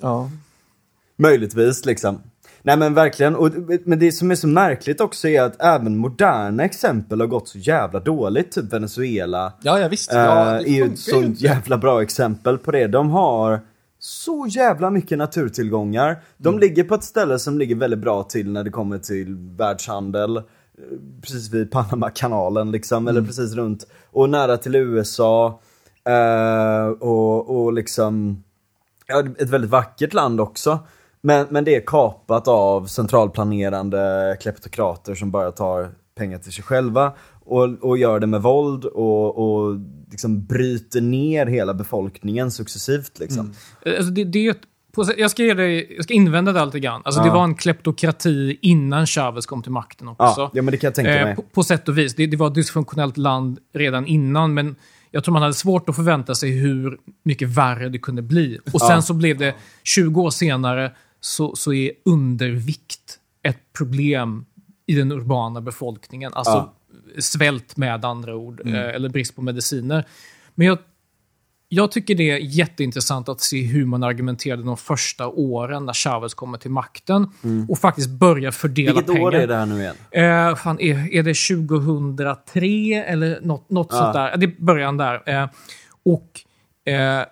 Ja. Möjligtvis liksom. Nej men verkligen, och, men det som är så märkligt också är att även moderna exempel har gått så jävla dåligt. Typ Venezuela Ja, ja visst. eh, Ja, det är ju ett sånt jävla bra exempel på det. De har så jävla mycket naturtillgångar. De Mm. ligger på ett ställe som ligger väldigt bra till när det kommer till världshandel. Precis vid Panamakanalen liksom, Mm. eller precis runt. Och nära till USA. eh, och, och liksom ja, ett väldigt vackert land också. Men, men det är kapat av centralplanerande kleptokrater som bara tar pengar till sig själva och, och gör det med våld och, och liksom bryter ner hela befolkningen successivt. Liksom. Alltså det, det är ett, jag, ska ge dig, jag ska invända det lite grann. Alltså Det Ja. var en kleptokrati innan Chavez kom till makten också. Ja, ja, men det kan jag tänka Eh, mig. på, på sätt och vis. Det, det var ett dysfunktionellt land redan innan, men jag tror man hade svårt att förvänta sig hur mycket värre det kunde bli. Och sen så blev det, 20 år senare, så, så är undervikt ett problem i den urbana befolkningen. Alltså Ja. svält med andra ord, eh, eller brist på mediciner. Men jag jag tycker det är jätteintressant att se hur man argumenterade de första åren när Chavez kommer till makten och faktiskt börjar fördela Vilket pengar. år är det här nu igen? Eh, fan, är, är det 2003 eller något, något sånt där? Det är början där. Eh, och eh,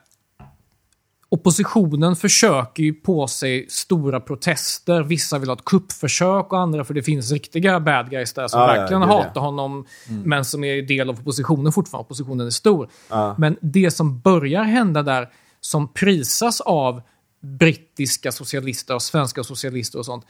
oppositionen försöker ju på sig stora protester. Vissa vill ha ett kuppförsök och andra för det finns riktiga bad guys där som Ja, ja, verkligen det är det. hatar honom men som är del av oppositionen fortfarande. Oppositionen är stor. Ja. Men det som börjar hända där, som prisas av brittiska socialister och svenska socialister och sånt,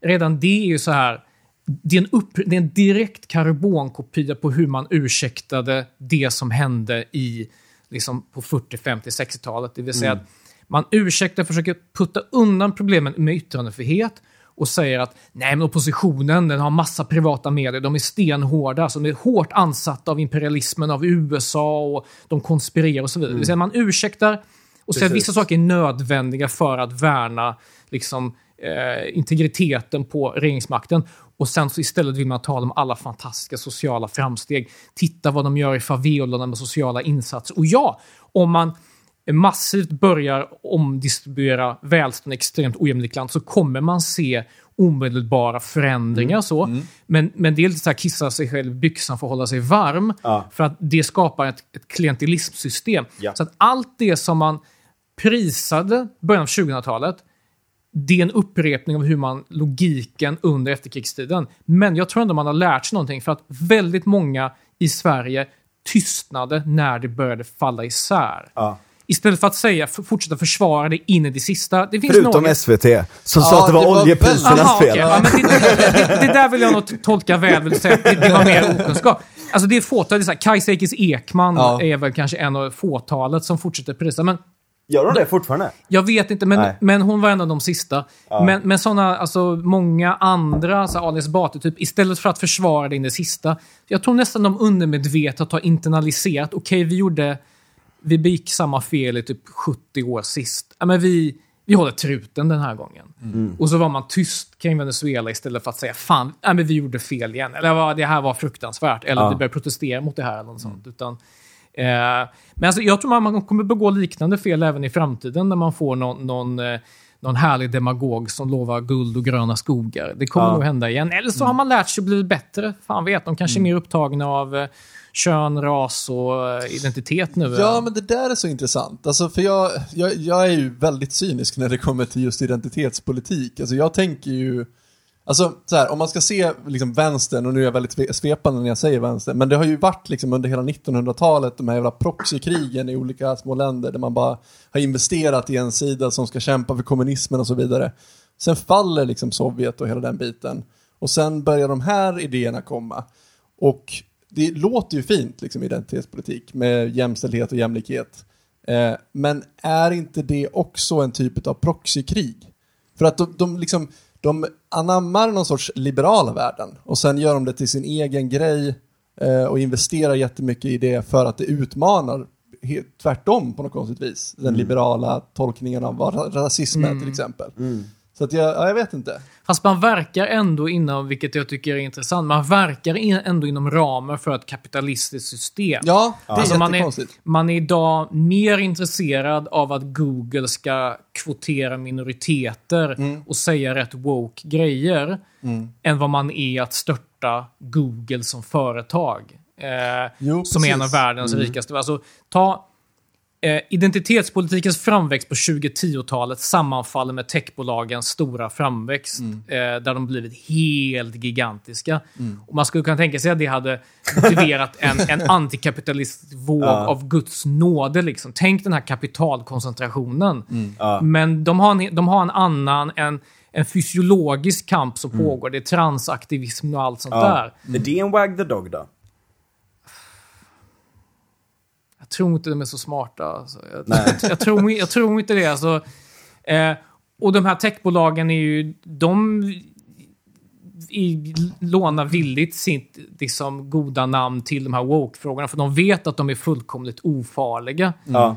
redan det är ju så här, det är en, upp, det är en direkt karbonkopia på hur man ursäktade det som hände i liksom på 40, 50, 60-talet. Det vill säga att man ursäktar, försöker putta undan problemen med yttrandefrihet och säger att nej, men oppositionen den har massa privata medier, de är stenhårda, alltså de är hårt ansatta av imperialismen, av USA och de konspirerar och så vidare. Vill säga man ursäktar och säga att vissa saker är nödvändiga för att värna liksom, eh, integriteten på regeringsmakten. Och sen så istället vill man tala om alla fantastiska sociala framsteg. Titta vad de gör i favelorna med sociala insatser. Och ja, om man massivt börjar omdistribuera välstånd i extremt ojämlikt land så kommer man se omedelbara förändringar. Mm. så. Men, men det är lite så här kissa sig själv i byxan för att hålla sig varm. Ja. För att det skapar ett, ett klientelismsystem. Ja. Så att allt det som man prisade början av 2000-talet det är en upprepning av hur man logiken under efterkrigstiden. Men jag tror ändå man har lärt sig någonting för att väldigt många i Sverige tystnade när det började falla isär. Ja. Istället för att säga, fortsätta försvara det in i det sista. Det finns Förutom några... SVT, som sa Ja, att det var, det var oljeprisernas fel. okej. Ja, men det, det, det där vill jag nog tolka väl, vill säga att det, det var mer okunskap. Alltså det är fåtalet, det är så här, Kajsa Ekis Ekman Ja. är väl kanske en av fåtalet som fortsätter prisa. Men Gör de det fortfarande? jag vet inte, men, Nej. men hon var en av de sista. Men, men sådana, alltså många andra, så Ali Esbati, typ, istället för att försvara det in det sista. Jag tror nästan de undermedvetet har internaliserat, okej vi gjorde, vi begick samma fel i typ 70 år sist. Ja, men vi, vi håller truten den här gången. Och så var man tyst kring Venezuela istället för att säga fan, ja, men vi gjorde fel igen. Eller "Vad, det här var fruktansvärt. Eller Ja. vi började protestera mot det här eller något sånt. Utan, Eh, men alltså, jag tror man, man kommer begå liknande fel även i framtiden när man får någon, någon, eh, någon härlig demagog som lovar guld och gröna skogar. Det kommer Ja. nog hända igen. Eller så har man lärt sig att bli bättre. Fan vet, de kanske är mer upptagna av eh, kön, ras och eh, identitet nu. Ja, men det där är så intressant. Alltså, för jag, jag, jag är ju väldigt cynisk när det kommer till just identitetspolitik. Alltså, jag tänker ju... Alltså, så här, om man ska se liksom, vänstern, och nu är jag väldigt sve- svepande när jag säger vänster, men det har ju varit liksom, under hela 1900-talet de här jävla proxykrigen i olika små länder där man bara har investerat i en sida som ska kämpa för kommunismen och så vidare. Sen faller liksom Sovjet och hela den biten. Och sen börjar de här idéerna komma. Och det låter ju fint, liksom, identitetspolitik med jämställdhet och jämlikhet. Eh, men är inte det också en typ av proxykrig? För att de, de, liksom, de anammar någon sorts liberala värden och sen gör de det till sin egen grej eh, och investerar jättemycket i det för att det utmanar he- tvärtom på något konstigt vis. Den liberala tolkningen av vad ra- rasism är till exempel. Så att jag, ja, jag vet inte. Fast man verkar ändå inom, vilket jag tycker är intressant, man verkar in, ändå inom ramen för ett kapitalistiskt system. Ja, det är Alltså man, är, man är idag mer intresserad av att Google ska kvotera minoriteter Mm. och säga rätt woke grejer än vad man är att störta Google som företag. Eh, Jo, som är en av precis. Mm. världens rikaste. Alltså, ta identitetspolitikens framväxt på 2010-talet sammanfaller med techbolagens stora framväxt. Mm. Eh, där de blivit helt gigantiska. Och man skulle kunna tänka sig att det hade motiverat en, en antikapitalistisk våg av Guds nåde. Liksom. Tänk den här kapitalkoncentrationen. Mm. Men de har, en, de har en annan, en, en fysiologisk kamp som Mm. pågår. Det är transaktivism och allt sånt Ja. där. Är det en wag the dog då? Jag tror inte de är så smarta. Alltså. Jag, jag, tror, jag tror inte det. Alltså. Eh, och de här techbolagen är ju... De i, lånar villigt sitt liksom, goda namn till de här woke-frågorna. För de vet att de är fullkomligt ofarliga. Ja.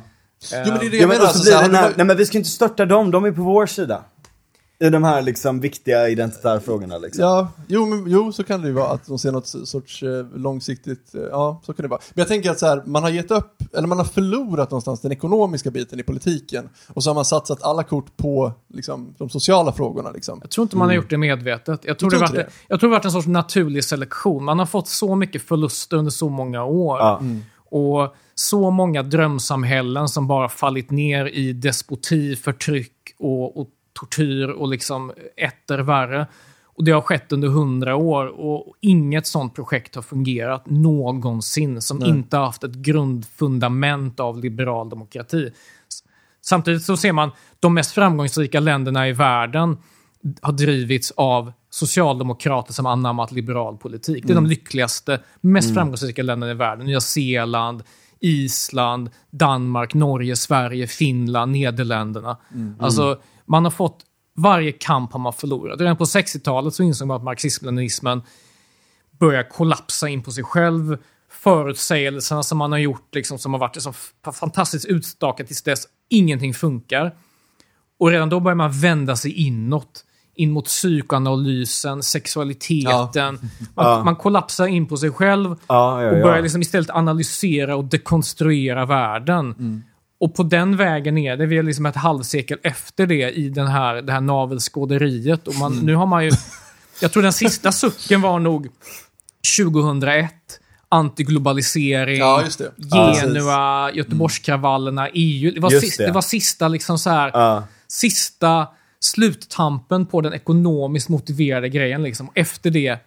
Jo, men det är det Ja, jag men menar. Alltså, blir så här, det den har här, du- nej men vi ska inte störta dem, de är på vår sida. I de här liksom viktiga identitära frågorna liksom. Ja, jo, men, jo, så kan det ju vara att de ser något sorts eh, långsiktigt, eh, ja, så kan det vara. Men jag tänker att så här, man har gett upp, eller man har förlorat någonstans den ekonomiska biten i politiken. Och så har man satsat alla kort på liksom, de sociala frågorna. Liksom. Jag tror inte man har gjort det medvetet. Jag tror, det varit, inte jag tror det varit en sorts naturlig selektion. Man har fått så mycket förluster under så många år. Ja. Och så många drömsamhällen som bara fallit ner i despoti, förtryck och, och tortyr och liksom etter värre. Och det har skett under hundra år och inget sånt projekt har fungerat någonsin som inte har haft ett grundfundament av liberal demokrati. Samtidigt så ser man de mest framgångsrika länderna i världen har drivits av socialdemokrater som anammat liberal politik. Det är de lyckligaste, mest framgångsrika länderna i världen. Nya Zeeland, Island, Danmark, Norge, Sverige, Finland, Nederländerna. Alltså, man har fått... Varje kamp har man förlorat. Redan på 60-talet så insåg man att marxism-leninismen börjar kollapsa in på sig själv. Förutsägelserna som man har gjort, liksom, som har varit liksom fantastiskt utstakat tills dess, Ingenting funkar. Och redan då börjar man vända sig inåt. In mot psykoanalysen, sexualiteten. Man, Ja. man kollapsar in på sig själv Ja, ja, och ja. börjar liksom istället analysera och dekonstruera världen. Och på den vägen är det. Vi är liksom ett halvsekel efter det i den här, det här navelskåderiet. Och man, nu har man ju... Jag tror den sista sucken var nog 2001. Antiglobalisering, Ja, just det. Genua, Göteborgskravallerna, EU. Det var, Just sis- det. det var sista liksom så här, Ja. sista sluttampen på den ekonomiskt motiverade grejen. Liksom. Efter det,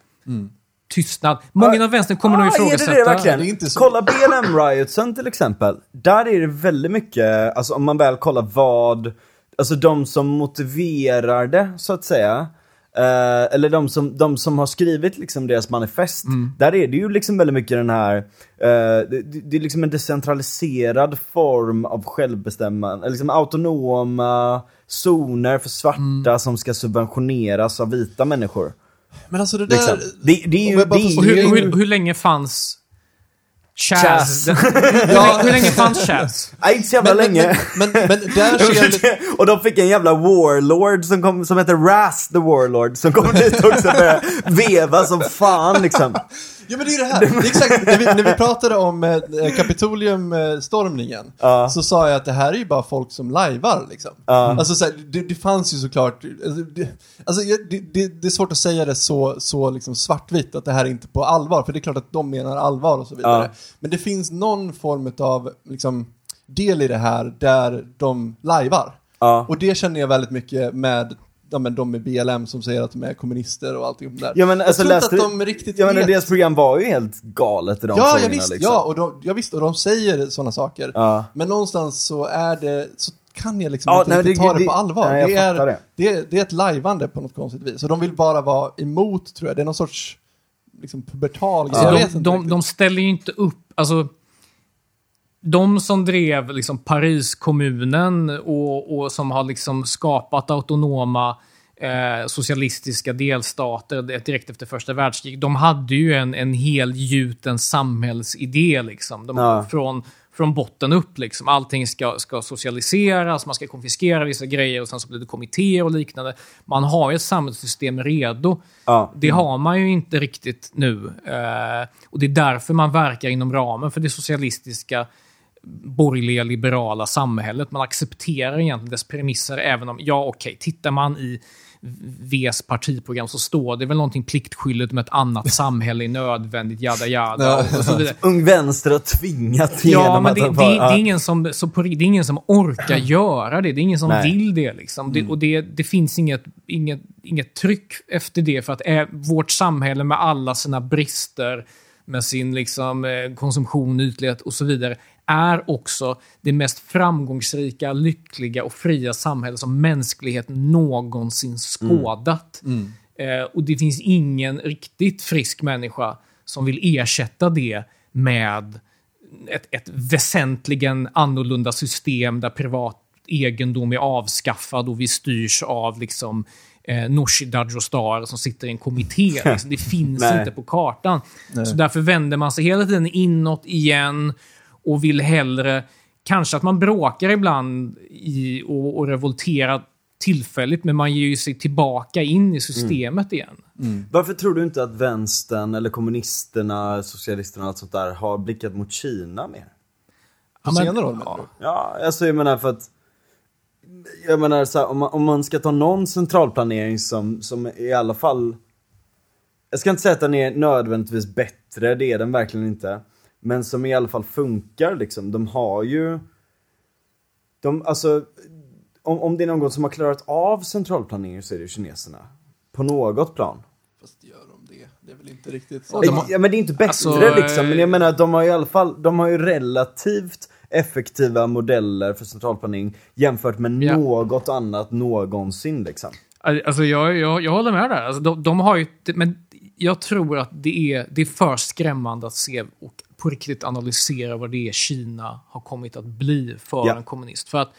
tystnad. Många inom vänstern kommer nog Ah, ifrågasätta... Är det det verkligen? Det är inte så- Kolla BLM riotsen till exempel. Där är det väldigt mycket, alltså om man väl kollar vad, alltså de som motiverar det så att säga. eh, eller de som, de som har skrivit liksom deras manifest. Där är det ju liksom väldigt mycket den här, eh, det, det är liksom en decentraliserad form av självbestämmande, liksom autonoma zoner för svarta som ska subventioneras av vita människor. Men alltså det där... Liksom. Det, det är ju, det är Och hur, ju hur, hur länge fanns Chaz? Chaz. Den- hur, länge, hur fanns Chaz? Nej, inte så jävla Men, länge. men, men, men där ser jag och de fick en jävla warlord som, kom, som heter Raz the Warlord som kom dit också och började veva som fan liksom. Ja men det är det här, det är exakt, när vi, när vi pratade om eh, Kapitolium-stormningen Ja. så sa jag att det här är ju bara folk som lajvar liksom. Ja. Alltså så här, det, det fanns ju såklart, alltså, det, alltså, det, det, är svårt att säga det så, så liksom svartvitt att det här är inte på allvar, för det är klart att de menar allvar och så vidare. Ja. Men det finns någon form av liksom, del i det här där de lajvar. Och det känner jag väldigt mycket med ja, men de med BLM som säger att de är kommunister och allting där. Ja, men, alltså, jag tror inte att de riktigt Jag menar vet. deras program var ju helt galet i de Ja, ja frågorna visst, liksom. ja, och de, ja visst, och de säger sådana saker. Ja. Men någonstans så är det, så kan jag liksom Ja, inte nej, det- ta det, det- på allvar. nej, jag det, är, det. det. är, det är ett lajvande på något konstigt vis. Och de vill bara vara emot, tror jag. Det är någon sorts liksom pubertal grej. Så Jag vet de, de, de ställer ju inte upp, alltså de som drev liksom Pariskommunen och, och som har liksom skapat autonoma eh, socialistiska delstater direkt efter första världskriget, de hade ju en, en helgjuten samhällsidé. Liksom. De, Ja. från, från botten upp. Liksom. Allting ska, ska socialiseras, man ska konfiskera vissa grejer och sen så blir det kommittéer och liknande. Man har ju ett samhällssystem redo. Ja. Det har man ju inte riktigt nu. Eh, och det är därför man verkar inom ramen för det socialistiska borgerliga liberala samhället. Man accepterar egentligen dess premisser även om, ja okej, tittar man i Vs partiprogram så står det väl någonting pliktskyldigt med ett annat samhälle är nödvändigt, jada jada. Ung vänster har tvingat Ja, men det, de det, det, är ingen som, så på, det är ingen som orkar göra det. Det är ingen som Nej. vill det. Liksom. det och det, det finns inget, inget, inget tryck efter det. För att är, vårt samhälle med alla sina brister, med sin liksom, eh, konsumtion, ytlighet och så vidare, är också det mest framgångsrika, lyckliga och fria samhälle som mänskligheten någonsin skådat. Eh, och det finns ingen riktigt frisk människa som vill ersätta det med ett, ett väsentligen annorlunda system där privat egendom är avskaffad och vi styrs av liksom eh, Nooshi Dadgostar som sitter i en kommitté. Liksom. Det finns Nej. inte på kartan. Så därför vänder man sig hela tiden inåt igen och vill hellre Kanske att man bråkar ibland i, och, och revolterar tillfälligt, men man ger ju sig tillbaka in i systemet igen. Varför tror du inte att vänstern eller kommunisterna, socialisterna och allt sånt där har blickat mot Kina mer? På men- senare år menar du? Ja, alltså jag menar för att jag menar så här, om, man, om man ska ta någon centralplanering som, som i alla fall Jag ska inte säga att den är nödvändigtvis bättre, det är den verkligen inte Men som i alla fall funkar liksom, de har ju De, alltså om, om det är någon som har klarat av centralplanering så är det kineserna På något plan Fast gör de det? Det är väl inte riktigt har- Ja men det är inte bättre Alltså, liksom, men jag menar att de har i alla fall, de har ju relativt effektiva modeller för centralplanering jämfört med Ja. något annat någonsin liksom. Alltså jag, jag, jag håller med där. Alltså de, de har ju, men jag tror att det är, det är för skrämmande att se och på riktigt analysera vad det är Kina har kommit att bli för Ja. en kommunist. För att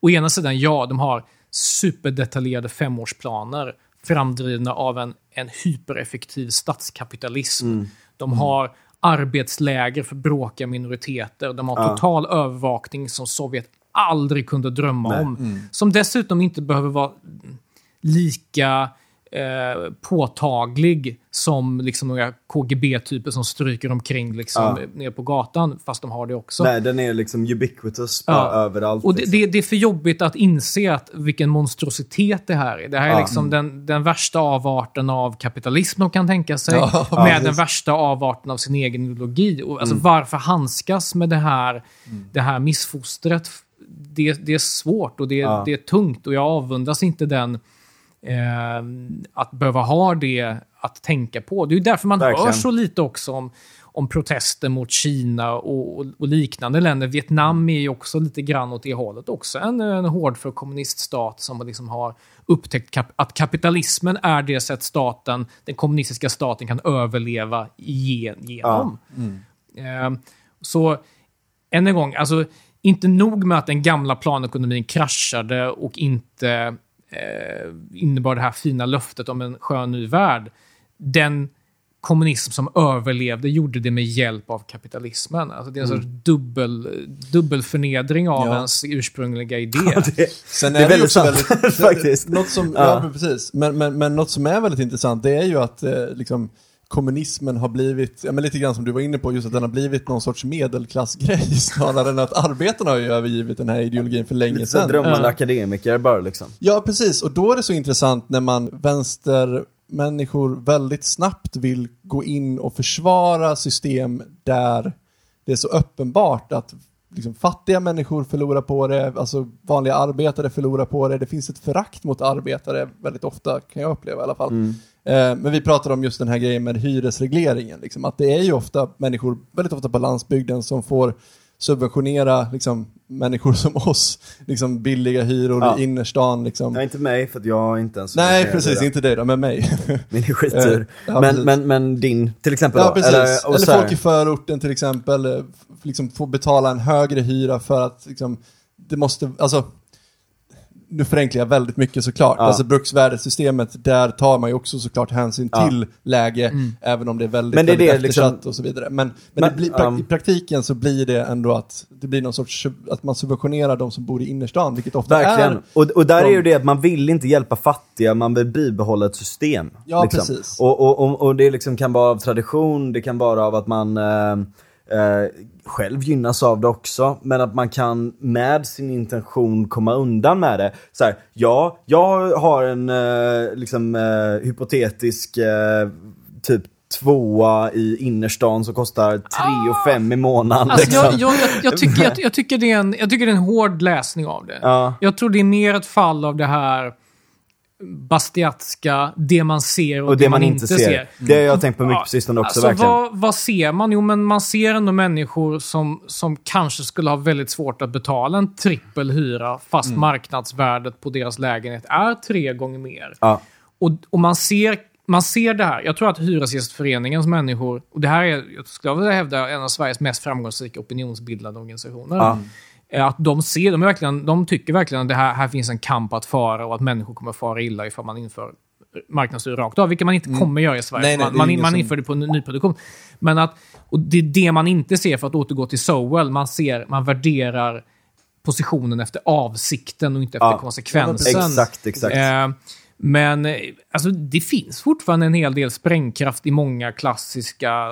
å ena sidan, ja, de har superdetaljerade femårsplaner framdrivna av en, en hypereffektiv statskapitalism. De har arbetsläger för bråkiga minoriteter. De har Ja. total övervakning som Sovjet aldrig kunde drömma om. Som dessutom inte behöver vara lika eh, påtaglig som liksom några KGB-typer som stryker omkring liksom, Ja. ner på gatan, fast de har det också. Nej, den är liksom ubiquitous Ja. överallt. Och det, liksom. det, det är för jobbigt att inse att vilken monstrositet det här är. Det här är Ja. liksom den, den värsta avarten av kapitalism de kan tänka sig. Med den värsta avarten av sin egen ideologi. Och, Mm. alltså, Varför handskas med det här, det här missfostret? Det, det är svårt och det, det är tungt och jag avundas inte den eh, att behöva ha det att tänka på. Det är därför man Verkligen. hör så lite också om, om protester mot Kina och, och, och liknande länder. Vietnam är ju också lite grann åt det hållet också. En, en hård för kommuniststat som liksom har upptäckt kap att kapitalismen är det sätt staten, den kommunistiska staten kan överleva ge- genom. Eh, så än en gång, alltså inte nog med att den gamla planekonomin kraschade och inte eh, innebar det här fina löftet om en skön ny värld. Den kommunism som överlevde gjorde det med hjälp av kapitalismen. Alltså det är en sorts dubbel, dubbelförnedring av Ja. ens ursprungliga idé. det, Sen är är det, ju väldigt sant, väldigt... faktiskt. Något som, ja. Ja. men precis. Men, men, men något som är väldigt intressant det är ju att eh, liksom, kommunismen har blivit, ja, men lite grann som du var inne på, just att den har blivit någon sorts medelklassgrej snarare än att arbetarna har ju övergivit den här ideologin för länge lite sedan. drömmande Ja. akademiker bara liksom. Ja, precis. Och då är det så intressant när man vänstermänniskor väldigt snabbt vill gå in och försvara system där det är så uppenbart att liksom, fattiga människor förlorar på det, alltså vanliga arbetare förlorar på det. Det finns ett förakt mot arbetare väldigt ofta, kan jag uppleva i alla fall. Eh, men vi pratar om just den här grejen med hyresregleringen, liksom, att det är ju ofta människor, väldigt ofta på landsbygden, som får subventionera liksom, människor som oss, liksom billiga hyror Ja. i innerstan. Liksom. Nej, inte mig för att jag är inte ens Nej, precis, inte dig då, men mig. Min är skitdyr. Eh, ja, men, men, men din till exempel ja, då? precis. Eller, här- folk i förorten till exempel, eh, liksom får betala en högre hyra för att liksom, det måste, alltså, nu förenklar jag väldigt mycket såklart. Ja. Alltså bruksvärdessystemet, där tar man ju också såklart hänsyn Ja. till läge, även om det är väldigt, Men det är väldigt det, liksom- eftersatt och så vidare. Men, men, Men, det blir, ja. i praktiken så blir det ändå att det blir någon sorts, att man subventionerar de som bor i innerstan, vilket ofta Verkligen. är Och, och där de- är ju det att man vill inte hjälpa fattiga, man vill bibehålla ett system. Ja, liksom. precis. Och, och, och, och det liksom kan vara av tradition, det kan vara av att man eh, eh, själv gynnas av det också. Men att man kan med sin intention komma undan med det. Så här, ja, jag har en eh, liksom, eh, hypotetisk eh, typ tvåa i innerstan som kostar 3 och 5 i månaden. Alltså, liksom. jag, jag, jag, jag, tycker, jag, jag, tycker det är en, jag tycker det är en hård läsning av det. Ja. Jag tror det är mer ett fall av det här bastiatska, det man ser och, Och det man inte ser. Det har jag tänkt på mycket Ja, på sistone också, alltså, verkligen. Vad, vad ser man? Jo, men man ser ändå människor som, som kanske skulle ha väldigt svårt att betala en trippel hyra fast Mm. marknadsvärdet på deras lägenhet är tre gånger mer. Ja. Och, och man, ser, man ser det här. Jag tror att Hyresgästföreningens människor, och det här är, jag skulle vilja hävda, en av Sveriges mest framgångsrika opinionsbildande organisationer. Ja. Är Att de ser, de, är verkligen, de tycker verkligen att det här, här finns en kamp att föra och att människor kommer fara illa ifall man inför marknadshyror rakt av, vilket man inte kommer göra i Sverige. Nej, nej, man man, man inför det på ny- nyproduktion. Men att, och det är det man inte ser, för att återgå till Sowell, man ser, man värderar positionen efter avsikten och inte efter Ja. konsekvensen. Exakt, exakt. Eh, men eh, alltså, det finns fortfarande en hel del sprängkraft i många klassiska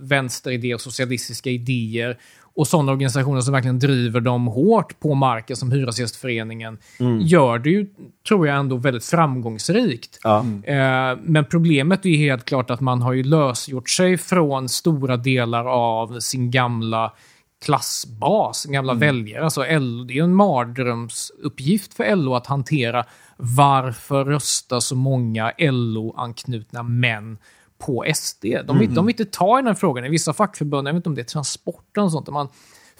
vänsteridéer och socialistiska idéer. Och sådana organisationer som verkligen driver dem hårt på marken som Hyresgästföreningen gör det ju, tror jag, ändå väldigt framgångsrikt. Ja. Eh, men problemet är ju helt klart att man har ju lösgjort sig från stora delar av sin gamla klassbas, sin gamla väljare. Alltså LO, det är ju en mardrömsuppgift för LO att hantera varför röstar så många LO-anknutna män på SD? De vill, de vill inte ta i den här frågan. I vissa fackförbund, jag vet inte om det är transporten och sånt, där man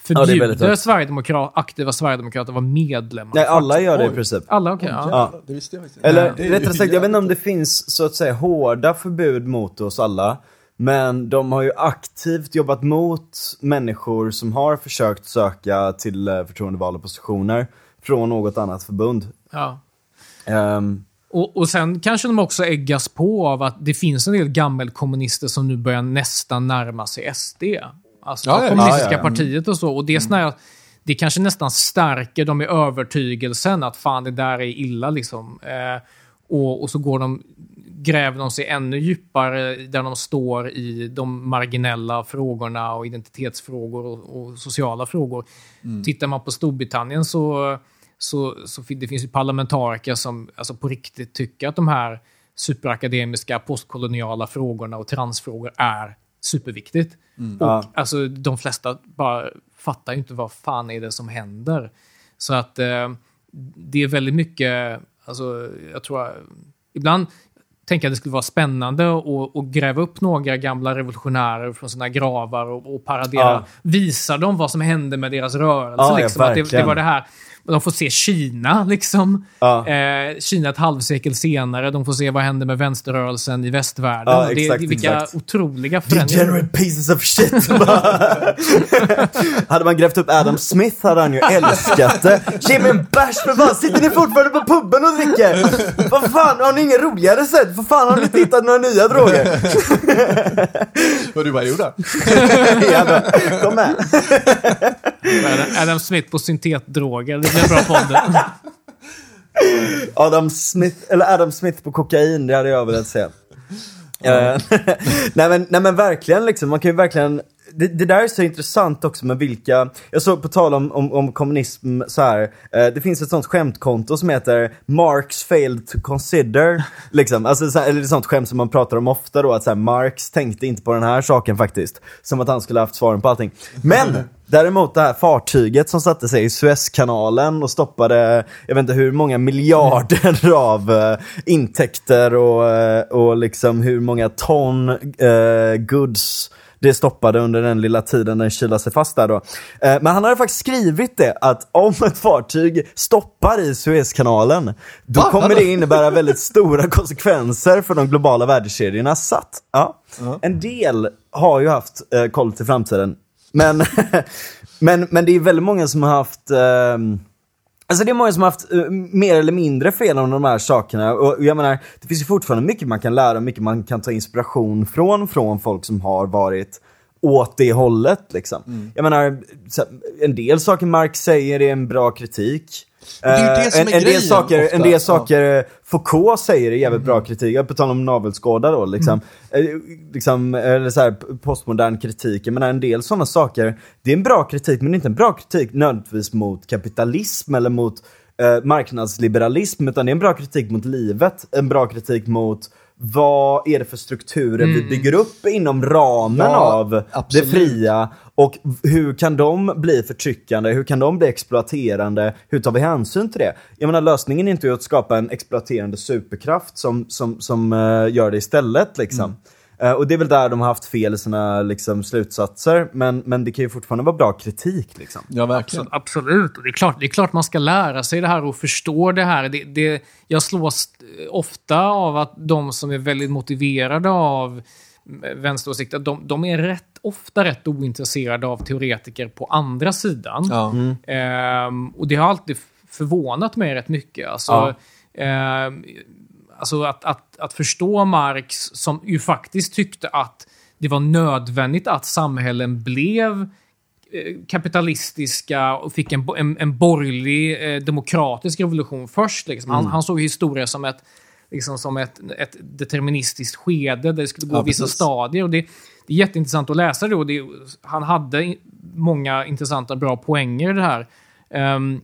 det är väldigt förbjuder högt. Sverigedemokrat, aktiva sverigedemokrater att vara medlemmar. Nej, alla gör det i princip. Alla, okej. ja. Ja. Det visste jag faktiskt. Eller Det rättare sagt, jag vet inte om det finns så att säga hårda förbud mot oss alla. Men de har ju aktivt jobbat mot människor som har försökt söka till eh, förtroendevalda positioner från något annat förbund. Ja. Ehm, Och, och sen kanske de också äggas på av att det finns en del gammelkommunister som nu börjar nästan närma sig SD. Alltså Ja, kommunistiska ja, ja. partiet och så. Och det är här, det kanske nästan stärker dem i övertygelsen att fan det där är illa liksom. Eh, och, och så går de, gräver de sig ännu djupare där de står i de marginella frågorna och identitetsfrågor och, och sociala frågor. Tittar man på Storbritannien så, så, så det finns ju parlamentariker som alltså på riktigt tycker att de här superakademiska postkoloniala frågorna och transfrågor är superviktigt. Och Ja. alltså de flesta bara fattar ju inte vad fan är det som händer. Så att eh, det är väldigt mycket, alltså jag tror, ibland tänker jag att det skulle vara spännande att, att gräva upp några gamla revolutionärer från sina gravar och, och paradera, Ja. visa dem vad som hände med deras rörelse. Ja, liksom, att det, det var det här, de får se Kina, liksom. Ja. Eh, Kina ett halvsekel senare. De får se vad hände med vänsterrörelsen i västvärlden. Ja, exakt, det, vilka exakt. otroliga förändringar. Degenerate pieces of shit. Hade man grävt upp Adam Smith hade han ju älskat det. Ge mig en bärs för fan, sitter ni fortfarande på puben och dricker? Vad fan, har ni inget roligare sätt? Vad fan, har ni inte hittat några nya droger? Vad du bara gjorde? Jävlar, kom med. Adam- Smith på syntetdroger. Det blir en bra podd. Adam Smith, eller Adam Smith på kokain, det hade jag velat se. Eh, nej, men, nej men verkligen liksom, man kan ju verkligen det, det där är så intressant också med vilka, jag såg på tal om, om, om kommunism så här. Eh, det finns ett sånt skämtkonto som heter Marx failed to consider. liksom, alltså, så eller ett sånt skämt som man pratar om ofta då, att så här, Marx tänkte inte på den här saken faktiskt. Som att han skulle haft svaren på allting. Men Däremot det här fartyget som satte sig i Suezkanalen och stoppade, jag vet inte hur många miljarder av eh, intäkter och, eh, och liksom hur många ton eh, goods det stoppade under den lilla tiden den kylade sig fast där då. Men han hade faktiskt skrivit det att om ett fartyg stoppar i Suezkanalen, då kommer det innebära väldigt stora konsekvenser för de globala värdekedjorna. Satt. Ja. En del har ju haft eh, koll till framtiden. Men, men, men det är väldigt många som har haft ehm, Alltså det är många som har haft eh, mer eller mindre fel om de här sakerna. Och jag menar, det finns ju fortfarande mycket man kan lära och mycket man kan ta inspiration från, från folk som har varit åt det hållet. Liksom. Jag menar, en del saker Marx säger är en bra kritik. Det är det Eh, som en, är en del saker, ofta. en del Ja. saker Foucault säger är jävligt bra kritik, på tal om navelskåda då liksom. Eh, liksom eller så här, postmodern kritik, menar en del sådana saker, det är en bra kritik men det inte en bra kritik nödvändigtvis mot kapitalism eller mot eh, marknadsliberalism, utan det är en bra kritik mot livet, en bra kritik mot vad är det för strukturer vi bygger upp inom ramen Ja, av absolut. det fria och hur kan de bli förtryckande? Hur kan de bli exploaterande? Hur tar vi hänsyn till det? Jag menar lösningen är inte att skapa en exploaterande superkraft som, som, som eh, gör det istället liksom. Eh, och det är väl där de har haft fel i sina liksom, slutsatser, men, men det kan ju fortfarande vara bra kritik liksom. Ja, verkligen. Absolut. Och det, är klart, det är klart man ska lära sig det här och förstå det här. Det, det, jag slås ofta av att de som är väldigt motiverade av vänsteråsikter, de, de är rätt, ofta rätt ointresserade av teoretiker på andra sidan. Ja. Ehm, och det har alltid förvånat mig rätt mycket. Alltså, Ja. ehm, alltså att, att, att förstå Marx som ju faktiskt tyckte att det var nödvändigt att samhällen blev eh, kapitalistiska och fick en, en, en borgerlig eh, demokratisk revolution först. Liksom. Han, han såg historia som ett, liksom som ett, ett deterministiskt skede där det skulle gå Ja, vissa stadier. Och det, det är jätteintressant att läsa det. Och det han hade många intressanta, bra poänger i det här. Ehm,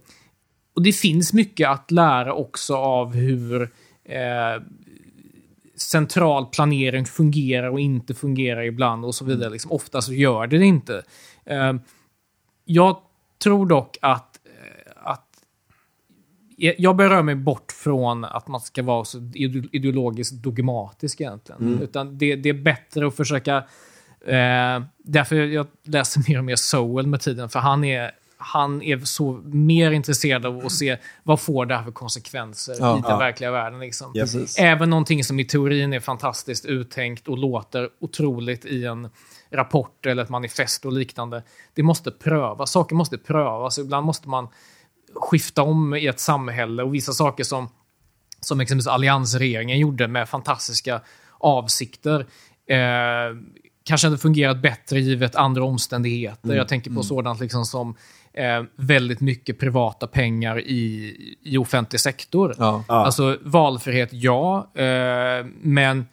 och det finns mycket att lära också av hur eh, central planering fungerar och inte fungerar ibland och så vidare. Liksom, ofta så gör det det inte. Eh, jag tror dock att jag berör mig bort från att man ska vara så ide- ideologiskt dogmatisk egentligen. Utan det, det är bättre att försöka... Eh, därför jag läser mer och mer Sowell med tiden, för han är, han är så mer intresserad av att se vad får det här för konsekvenser Ja. i den Ja. verkliga världen. Liksom. Precis. Även någonting som i teorin är fantastiskt uttänkt och låter otroligt i en rapport eller ett manifest och liknande. Det måste prövas. Saker måste prövas. Ibland måste man skifta om i ett samhälle och vissa saker som, som exempelvis alliansregeringen gjorde med fantastiska avsikter eh, kanske hade fungerat bättre givet andra omständigheter. Jag tänker på sådant liksom som eh, väldigt mycket privata pengar i, i offentlig sektor. Ja. Alltså valfrihet, ja. Eh, men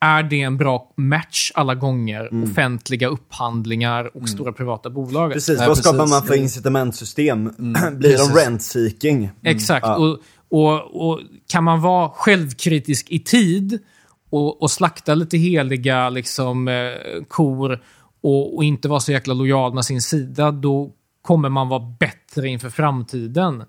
är det en bra match alla gånger? Offentliga upphandlingar och stora privata bolag? Precis, vad skapar precis. man för incitamentsystem? Blir de rent-seeking? Exakt. Och, och, och kan man vara självkritisk i tid och, och slakta lite heliga liksom, eh, kor och, och inte vara så jäkla lojal med sin sida, då kommer man vara bättre inför framtiden.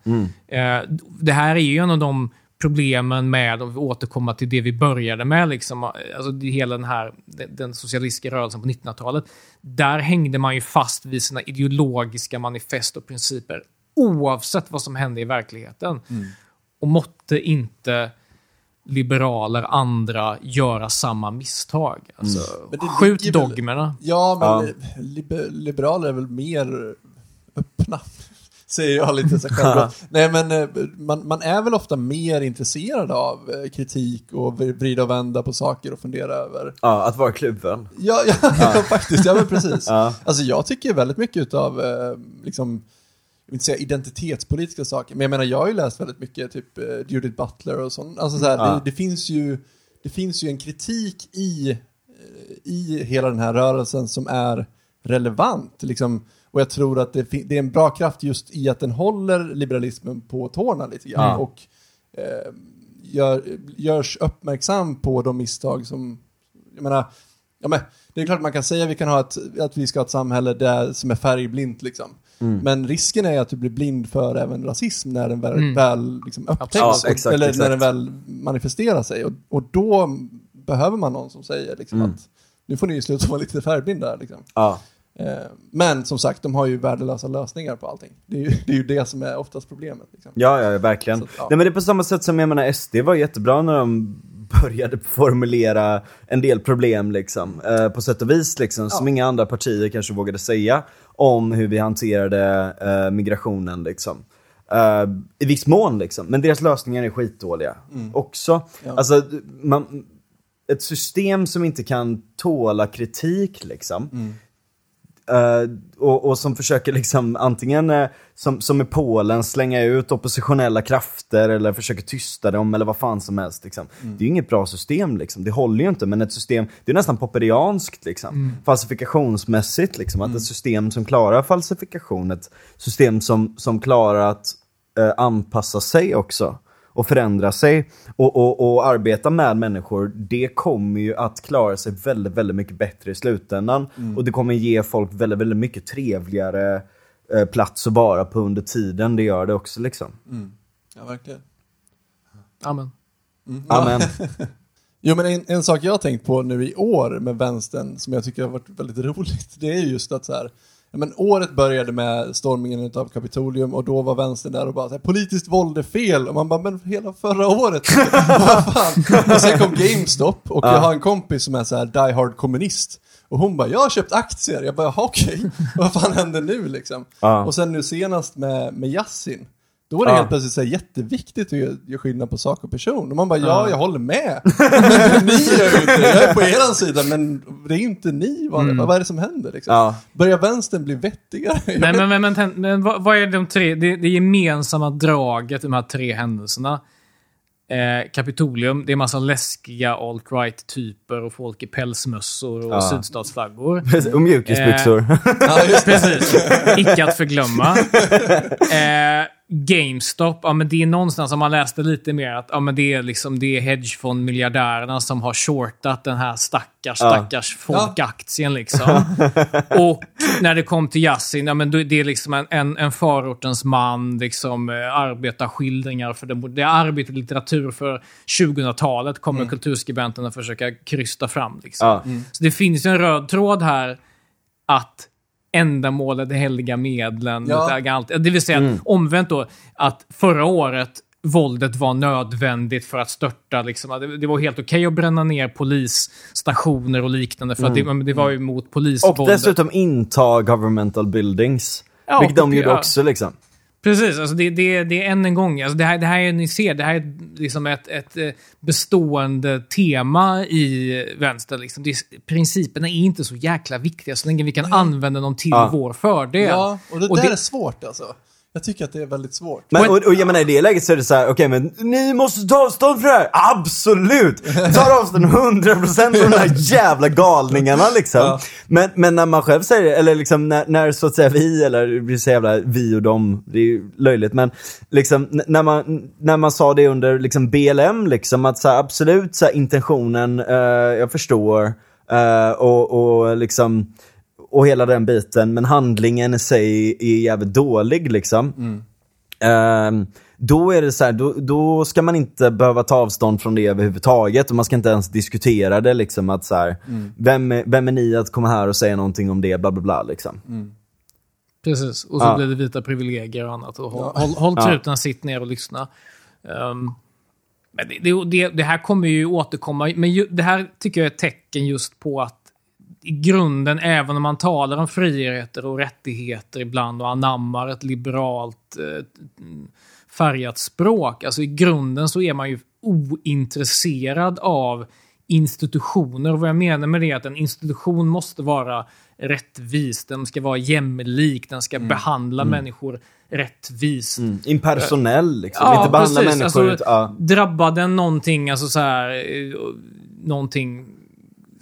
Eh, det här är ju en av de problemen med, om vi återkommer till det vi började med, liksom, alltså hela den här den, socialistiska rörelsen på 1900-talet. Där hängde man ju fast vid sina ideologiska manifest och principer oavsett vad som hände i verkligheten. Och måtte inte liberaler, andra, göra samma misstag. Alltså, Men det skjut ligger väl- dogmerna. Ja, men Ja. liber- liberaler är väl mer öppna. Säger jag lite så själv. Nej, men eh, man, man är väl ofta mer intresserad av eh, kritik och vrida och vända på saker och fundera över. Ja, att vara kluven. Ja, ja, ja. faktiskt. Ja, men precis. Ja. Alltså jag tycker väldigt mycket av eh, liksom, jag vill inte säga identitetspolitiska saker, men jag menar jag har ju läst väldigt mycket, typ Judith Butler och sånt. Alltså så här, Ja. det, det, finns ju, det finns ju en kritik i, i hela den här rörelsen som är relevant. Liksom, och jag tror att det, det är en bra kraft just i att den håller liberalismen på tårna lite grann. Ja. Och eh, gör, görs uppmärksam på de misstag som, jag menar, ja men det är klart man kan säga att vi kan ha ett, att vi ska ha ett samhälle där, som är färgblint liksom. Mm. Men risken är att du blir blind för även rasism när den väl, Mm. väl liksom upptäcks. Ja, exakt, eller exakt. när den väl manifesterar sig. Och, och då behöver man någon som säger liksom Mm. att nu får ni sluta vara lite färgblinda. Liksom. Ja. Eh, men som sagt, de har ju värdelösa lösningar på allting. Det är ju det, är ju det som är oftast problemet. Liksom. Ja, ja, verkligen. Så ja. Nej, men det är på samma sätt som jag menar, SD var jättebra när de började formulera en del problem liksom, eh, på sätt och vis liksom, som Ja. inga andra partier kanske vågade säga om hur vi hanterade eh, migrationen liksom. Eh, I viss mån liksom, men deras lösningar är skitdåliga också. Mm. Ja. Alltså, man, ett system som inte kan tåla kritik liksom, Mm. Eh, och, och som försöker liksom antingen eh, som, som i Polen slänga ut oppositionella krafter eller försöker tysta dem eller vad fan som helst. Liksom. Det är ju inget bra system liksom. Det håller ju inte men ett system, det är nästan popperianskt liksom. Falsifikationsmässigt liksom. Att ett system som klarar falsifikation, ett system som, som klarar att eh, anpassa sig också och förändra sig och, och, och arbeta med människor, det kommer ju att klara sig väldigt, väldigt mycket bättre i slutändan. Och det kommer ge folk väldigt, väldigt mycket trevligare eh, plats att vara på under tiden det gör det också liksom. Ja, verkligen. Amen. Amen. Jo, men en, en sak jag har tänkt på nu i år med vänstern som jag tycker har varit väldigt roligt, det är just att så här, men året började med stormningen av Kapitolium och då var vänstern där och bara här, politiskt våld är fel. Och man bara, men hela förra året, vad fan? Och sen kom GameStop och jag har en kompis som är så här die hard kommunist. Och hon bara, jag har köpt aktier. Jag bara, "Jaha, okej, vad fan händer nu liksom? Och sen nu senast med, med Yasin. Då var det Ja. helt plötsligt så här jätteviktigt att göra skillnad på sak och person. Och man bara, ja, jag håller med. men ni gör ju inte det. Jag är på eran sida, men det är inte ni. Vad, vad är det som händer? Liksom? Ja. Börjar vänstern bli vettigare? Jag Men, men, men, men, men vad, vad är de tre, det, det gemensamma draget i de här tre händelserna? Eh, Kapitolium, det är massa läskiga alt-right-typer och folk i pälsmössor och Ja. sydstatsflaggor. och mjukisbyxor. ja, just det. Precis. Icke att förglömma. Eh, GameStop, ja men det är någonstans, om man läste lite mer, att ja, men det är liksom det är hedgefondmiljardärerna som har shortat den här stackars, Ja. stackars folkaktien liksom. Och när det kom till Yasin, ja men det är liksom en, en, en förortens man, liksom eh, arbetarskildringar för det, det är arbetarlitteratur för 2000-talet kommer kulturskribenterna försöka krysta fram liksom. Ja. Så det finns en röd tråd här att ändamålet, det helga medlen. Ja. Det, vill säga att omvänt då, att förra året våldet var nödvändigt för att störta. Liksom. Det, det var helt okej att bränna ner polisstationer och liknande för att det, men det var ju mot Och polisvåldet. dessutom inta governmental buildings. Ja, vilket de och- gjorde också liksom. Precis, alltså det, det, det är än en gång, alltså det, här, det här är, ni ser, det här är liksom ett, ett eh, bestående tema i vänster. Liksom. Det, principerna är inte så jäkla viktiga så länge vi kan använda dem till Ja. vår fördel. Ja, och det Och där det- är svårt alltså. Jag tycker att det är väldigt svårt. Men, och, och jag menar i det läget så är det så här: okej men ni måste ta avstånd från det här! Absolut! Tar avstånd 100% från de här jävla galningarna liksom. Ja. Men, men när man själv säger det, eller liksom när, när så att säga vi, eller det blir så jävla vi och dem, det är ju löjligt men liksom när man, när man sa det under liksom BLM liksom att så här, absolut så här, intentionen, eh, jag förstår eh, och, och liksom och hela den biten, men handlingen i sig är jävligt dålig liksom. Ehm, då är det så här, då, då ska man inte behöva ta avstånd från det överhuvudtaget och man ska inte ens diskutera det liksom att så här, vem, är, vem är ni att komma här och säga någonting om det, bla bla bla liksom. Precis, och så Ja. blir det vita privilegier och annat. Och håll, Ja. håll, håll Ja. truten, sitt ner och lyssna. Ehm, men det, det, det, det här kommer ju återkomma, men ju, det här tycker jag är ett tecken just på att i grunden, även om man talar om friheter och rättigheter ibland och anammar ett liberalt eh, färgat språk, alltså i grunden så är man ju ointresserad av institutioner. Och vad jag menar med det är att en institution måste vara rättvis, den ska vara jämlik, den ska behandla människor rättvist. Mm. Impersonell liksom, Ja, inte behandla precis. människor Alltså, ut, ja. Drabbar den någonting, alltså så här, eh, någonting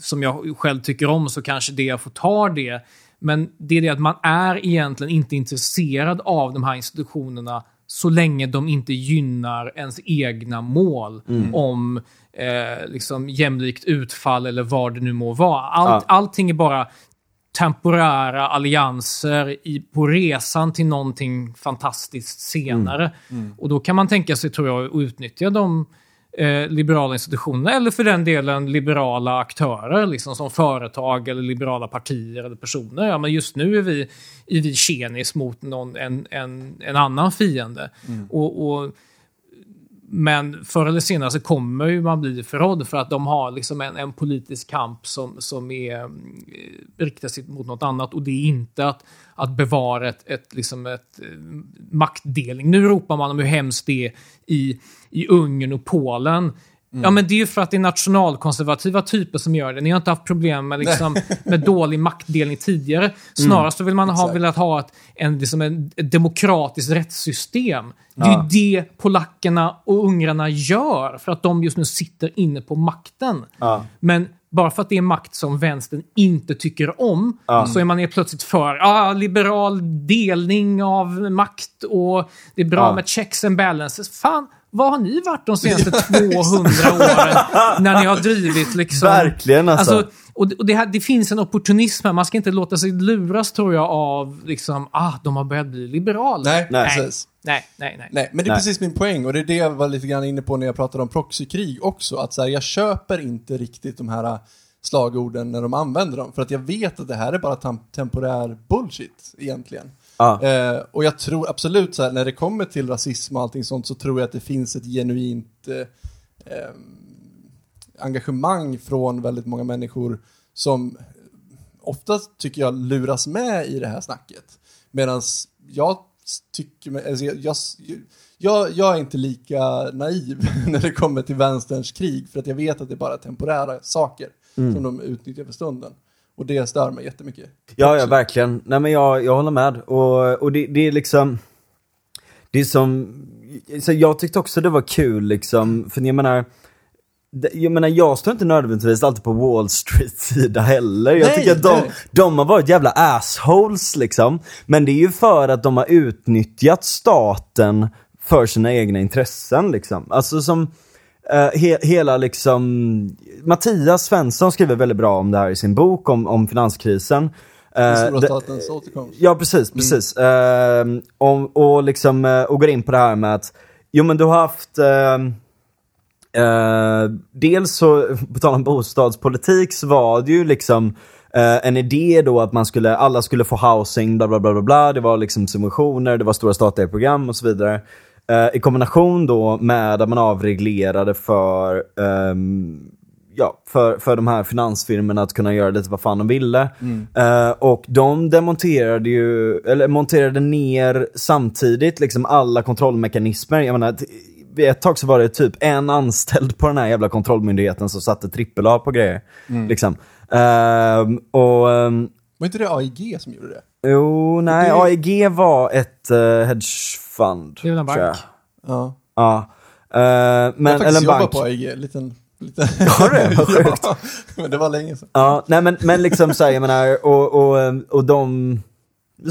som jag själv tycker om så kanske det jag får ta det. Men det är det att man är egentligen inte intresserad av de här institutionerna så länge de inte gynnar ens egna mål Mm. om eh, liksom jämlikt utfall eller vad det nu må vara. Allt, Ja. Allting är bara temporära allianser i, på resan till någonting fantastiskt senare. Och då kan man tänka sig, tror jag, att utnyttja de eh, liberala institutionerna eller för den delen liberala aktörer liksom som företag eller liberala partier eller personer. Ja, men just nu är vi, är vi tjenis mot någon, en, en, en annan fiende. Och, och men förr eller senare så kommer ju man bli förrådd för att de har liksom en, en politisk kamp som, som är, eh, riktar sig mot något annat. Och det är inte att, att bevara ett, ett, liksom ett eh, maktdelning. Nu ropar man om hur hemskt det är i, i Ungern och Polen. Ja, men det är ju för att det är nationalkonservativa typer som gör det. Ni har inte haft problem med, liksom, med dålig maktdelning tidigare. Snarast så vill man ha, Exakt. velat ha ett, en, liksom en, ett demokratiskt rättssystem. Det är ju det polackerna och ungrarna gör för att de just nu sitter inne på makten. Ja. Men bara för att det är makt som vänstern inte tycker om så är man plötsligt för ah, liberal delning av makt och det är bra Ja. med checks and balances. Fan, vad har ni varit de senaste 200 åren när ni har drivit liksom... Verkligen alltså. och det, och det, här, det finns en opportunism här. Man ska inte låta sig luras tror jag av liksom, ah, de har börjat bli liberala. Nej, Nej. precis. nej, nej. nej. Nej, men det är Nej. precis min poäng och det är det jag var lite grann inne på när jag pratade om proxykrig också. Att så här, jag köper inte riktigt de här äh, slagorden när de använder dem. För att jag vet att det här är bara temporär bullshit egentligen. Ja. Eh, och jag tror absolut så här, när det kommer till rasism och allting sånt så tror jag att det finns ett genuint eh, eh, engagemang från väldigt många människor som oftast tycker jag luras med i det här snacket. Medan jag tycker, alltså jag, jag, jag, jag är inte lika naiv när det kommer till vänsterns krig för att jag vet att det är bara temporära saker som de utnyttjar för stunden. Och det stör mig jättemycket. Ja, ja verkligen. Nej men jag, jag håller med. Och, och det, det är liksom... Det är som... Så jag tyckte också det var kul liksom, för jag menar... Jag menar jag står inte nödvändigtvis alltid på Wall Street sida heller. Jag Nej, tycker att de, de har varit jävla assholes liksom. Men det är ju för att de har utnyttjat staten för sina egna intressen liksom. Alltså som eh, he, hela liksom, Mattias Svensson skriver väldigt bra om det här i sin bok om, om finanskrisen. Den Eh, statens återkomst. Ja, precis, precis. Ehm, och, och liksom, eh, och går in på det här med att, jo men du har haft, eh, dels så, på tal om bostadspolitik så var det ju liksom eh, en idé då att man skulle, alla skulle få housing, bla bla bla bla bla. Det var liksom subventioner, det var stora statliga program och så vidare. Eh, I kombination då med att man avreglerade för ehm, ja, för, för de här finansfirmorna att kunna göra lite vad fan de ville. Eh, och de demonterade ju, eller monterade ner samtidigt liksom alla kontrollmekanismer. Jag menar, vid ett tag så var det typ en anställd på den här jävla kontrollmyndigheten som satte trippel A på grejer. Liksom. Ehm, och ehm, Var inte det AIG som gjorde det? Jo, nej, Det- AIG var ett uh, hedgefund. Det är väl en jag. bank. Ja. Ja. Eh, jag men, har eller faktiskt en jobbat bank. på AIG. Liten, liten... Har du det? Vad sjukt. ja, men det var länge sedan. Ja, nej men, men liksom såhär, jag menar, och, och, ehm, och de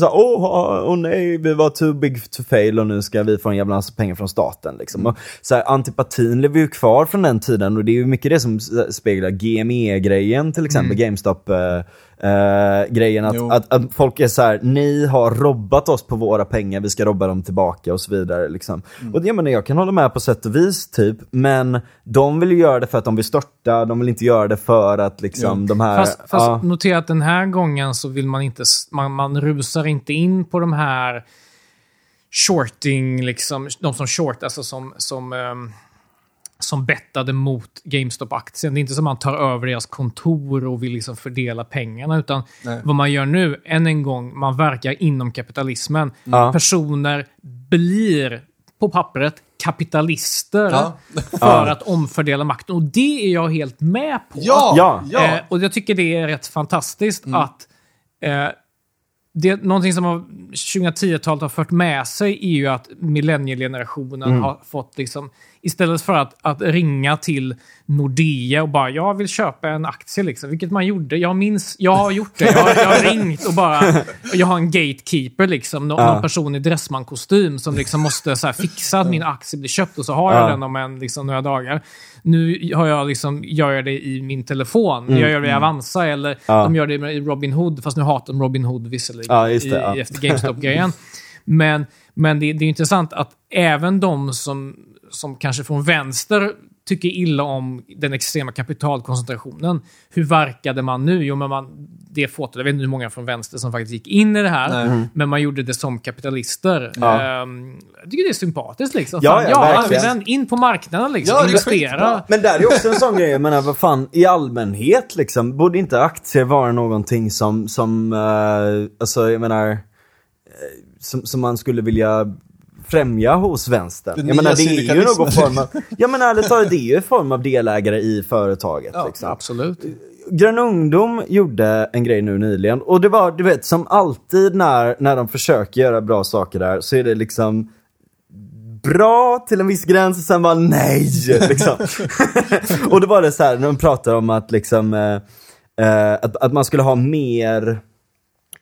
sa åh, åh nej, vi var too big to fail och nu ska vi få en jävla massa pengar från staten. Liksom. Och, så här, antipatin lever ju kvar från den tiden och det är ju mycket det som speglar GME-grejen till exempel, GameStop. eh, eh, grejen att, att, att folk är så här: ni har robbat oss på våra pengar, vi ska robba dem tillbaka och så vidare. Liksom. Mm. Och det, jag, menar, jag kan hålla med på sätt och vis, typ, men de vill ju göra det för att de vill störta, de vill inte göra det för att liksom, Jo. de här... Fast, fast ja. notera att den här gången så vill man inte, man, man rusar inte in på de här shorting, liksom, de som short, alltså som, som, ehm, som bettade mot GameStop-aktien. Det är inte som att man tar över deras kontor och vill liksom fördela pengarna, utan Nej. vad man gör nu, än en gång, man verkar inom kapitalismen. Ja. Personer blir, på pappret, kapitalister Ja. för att omfördela makten. Och det är jag helt med på. Ja! Ja. Eh, och jag tycker det är rätt fantastiskt att eh, det, någonting som har- 2010-talet har fört med sig är ju att millenniegenerationen har fått liksom, istället för att, att ringa till Nordea och bara jag vill köpa en aktie, liksom, vilket man gjorde. Jag minns, jag har gjort det. Jag, har- jag har ringt och bara, jag har en gatekeeper, liksom, nå, Ja. någon person i Dressman-kostym som liksom måste så här, fixa att min aktie blir köpt och så har jag Ja. den om en, liksom, några dagar. Nu har jag liksom, gör jag det i min telefon. Jag gör det i Avanza eller Mm, Ja. de gör det i Robin Hood, fast nu hatar de Robin Hood visserligen Ja, det, ja. i efter GameStop-grejen. Men, men det, det är intressant att även de som, som kanske från vänster tycker illa om den extrema kapitalkoncentrationen. Hur verkade man nu? Jo, men man, det fåtal, jag vet inte hur många från vänster som faktiskt gick in i det här, Nej. men man gjorde det som kapitalister. Ja. Ehm, jag tycker det är sympatiskt. Liksom. Ja, Fan, ja, ja, använd in på marknaden, liksom. Ja, investera. Men där är också en sån grej, jag menar vad fan, i allmänhet liksom, borde inte aktier vara någonting som, som eh, alltså jag menar, eh, som, som man skulle vilja främja hos vänstern. Den Jag menar det är ju någon form av, jag menar ärligt talat, det är ju en form av delägare i företaget. Ja, liksom. Absolut. Grön Ungdom gjorde en grej nu nyligen och det var, du vet, som alltid när, när de försöker göra bra saker där så är det liksom bra till en viss gräns och sen bara nej. Liksom. och då var det så här, när de pratar om att liksom eh, eh, att, att man skulle ha mer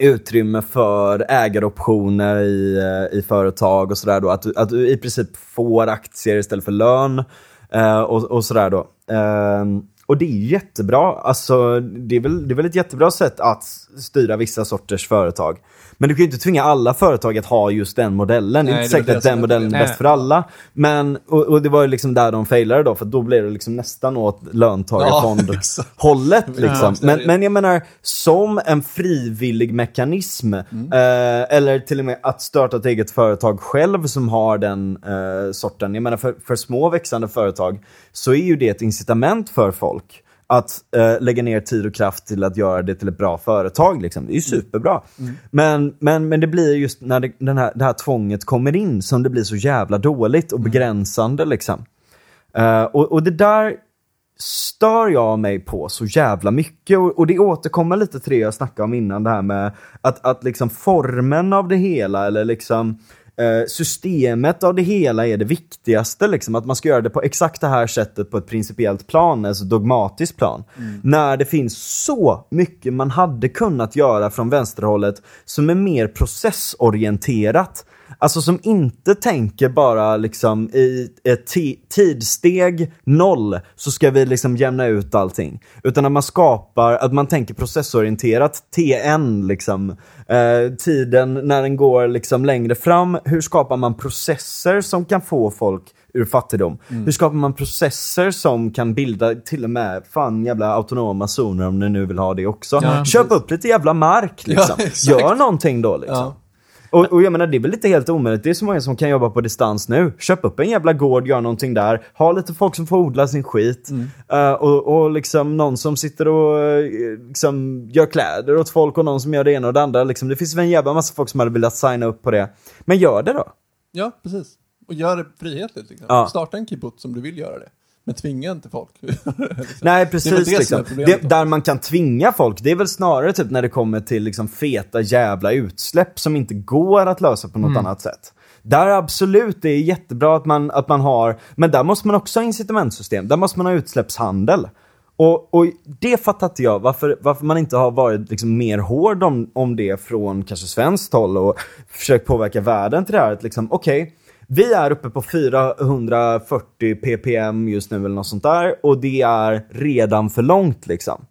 utrymme för ägaroptioner i, eh, i företag och sådär då. Att, du- att du i princip får aktier istället för lön eh, och, och sådär då. Eh, och det är jättebra. Alltså, det, är väl, det är väl ett jättebra sätt att styra vissa sorters företag. Men du kan ju inte tvinga alla företag att ha just den modellen. det är Nej, inte det är säkert väl att den modellen är bäst för alla. Men, och, och det var ju liksom där de failade då, för då blev det liksom nästan åt Ja, löntagarfondhållet. exakt. liksom. Ja, men, men jag menar, som en frivillig mekanism, eh, eller till och med att starta ett eget företag själv som har den eh, sorten. Jag menar, för, för små växande företag så är ju det ett incitament för folk att eh, lägga ner tid och kraft till att göra det till ett bra företag. Liksom. Det är ju superbra. Men, men, men det blir just när det, den här, det här tvånget kommer in som det blir så jävla dåligt och begränsande. Liksom. Eh, och, och det där stör jag mig på så jävla mycket. Och, och det återkommer lite till det jag snackade om innan, det här med att, att liksom formen av det hela, eller liksom systemet av det hela är det viktigaste. Liksom. Att man ska göra det på exakt det här sättet på ett principiellt plan, alltså dogmatiskt plan. När det finns så mycket man hade kunnat göra från vänsterhållet som är mer processorienterat. Alltså som inte tänker bara liksom i ett ti- tidssteg noll så ska vi liksom jämna ut allting. Utan att man skapar, att man tänker processorienterat, TN liksom. Eh, tiden när den går liksom längre fram, hur skapar man processer som kan få folk ur fattigdom? Hur skapar man processer som kan bilda till och med fan jävla autonoma zoner om ni nu vill ha det också? Ja, Köp upp lite jävla mark liksom. Ja. Gör någonting då liksom. Ja. Och, och jag menar, det är väl inte helt omöjligt. Det är så många som kan jobba på distans nu. Köp upp en jävla gård, gör någonting där. Ha lite folk som får odla sin skit. Eh, och, och liksom någon som sitter och eh, liksom gör kläder åt folk och någon som gör det ena och det andra. Liksom, det finns väl en jävla massa folk som hade velat signa upp på det. Men gör det då. Ja, precis. Och gör det frihetligt. Liksom. Ja. Starta en kibbutz om du vill göra det. Men tvinga inte folk. liksom. Nej, precis. det liksom. det, där man kan tvinga folk, det är väl snarare typ när det kommer till liksom feta jävla utsläpp som inte går att lösa på något Mm. annat sätt. Där absolut, det är jättebra att man, att man har, men där måste man också ha incitamentsystem. Där måste man ha utsläppshandel. Och, och det fattar inte jag, varför, varför man inte har varit liksom mer hård om, om det från kanske svenskt håll och försökt påverka världen till det här. Att liksom, okej, vi är uppe på 440 ppm just nu eller något sånt där och det är redan för långt liksom.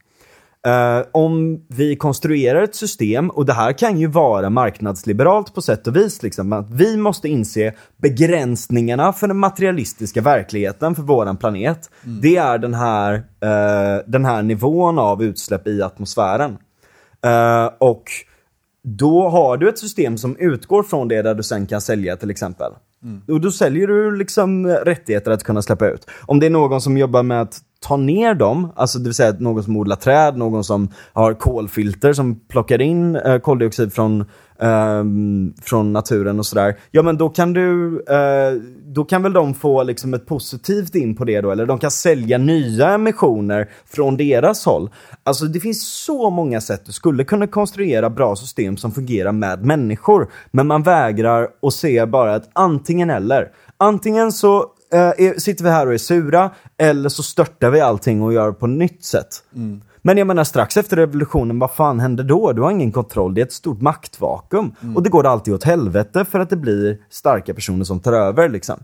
Eh, om vi konstruerar ett system, och det här kan ju vara marknadsliberalt på sätt och vis, liksom, att vi måste inse begränsningarna för den materialistiska verkligheten för våran planet. Det är den här, eh, den här nivån av utsläpp i atmosfären. Eh, och då har du ett system som utgår från det där du sen kan sälja till exempel. Mm. Och då säljer du liksom eh, rättigheter att kunna släppa ut. Om det är någon som jobbar med att ta ner dem, alltså det vill säga någon som odlar träd, någon som har kolfilter som plockar in eh, koldioxid från, eh, från naturen och sådär. Ja men då kan du, eh, då kan väl de få liksom ett positivt in på det då, eller de kan sälja nya emissioner från deras håll. Alltså det finns så många sätt du skulle kunna konstruera bra system som fungerar med människor. Men man vägrar och ser bara ett antingen eller. Antingen så eh, sitter vi här och är sura, eller så störtar vi allting och gör på nytt sätt. Mm. Men jag menar strax efter revolutionen, vad fan hände då? Du har ingen kontroll, det är ett stort maktvakuum. Och det går alltid åt helvete för att det blir starka personer som tar över liksom.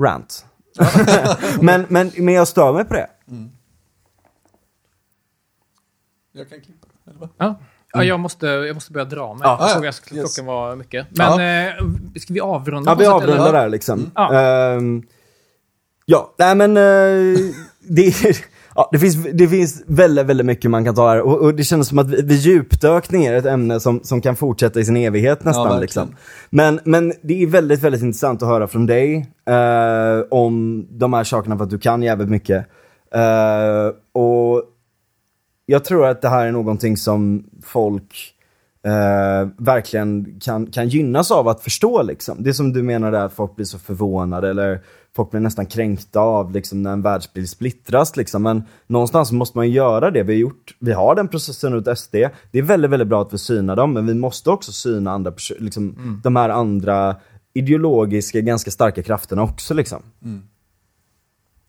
Rant. men, men, men jag stör mig på det. Jag kan klippa. Eller vad? Ja. Ja, jag, måste, jag måste börja dra mig. Ja. jag såg Ja, att yes. klockan var mycket. Men eh, ska vi avrunda? Ja, vi avrundar eller? där liksom. Ja. Ehm, ja, nej men eh, det, ja, det, finns, det finns väldigt, väldigt mycket man kan ta här och, och det känns som att vi, vi djupdök ner i ett ämne som, som kan fortsätta i sin evighet nästan. verkligen. liksom. men, men det är väldigt, väldigt intressant att höra från dig eh, om de här sakerna för att du kan jävligt mycket. Eh, och jag tror att det här är någonting som folk eh, verkligen kan, kan gynnas av att förstå. Liksom. Det som du menar är att folk blir så förvånade eller folk blir nästan kränkta av liksom, när en världsbild splittras. Liksom. Men någonstans måste man göra det. Vi har, gjort, vi har den processen runt SD. Det är väldigt, väldigt bra att vi synar dem, men vi måste också syna andra liksom, de här andra ideologiska, ganska starka krafterna också. Liksom.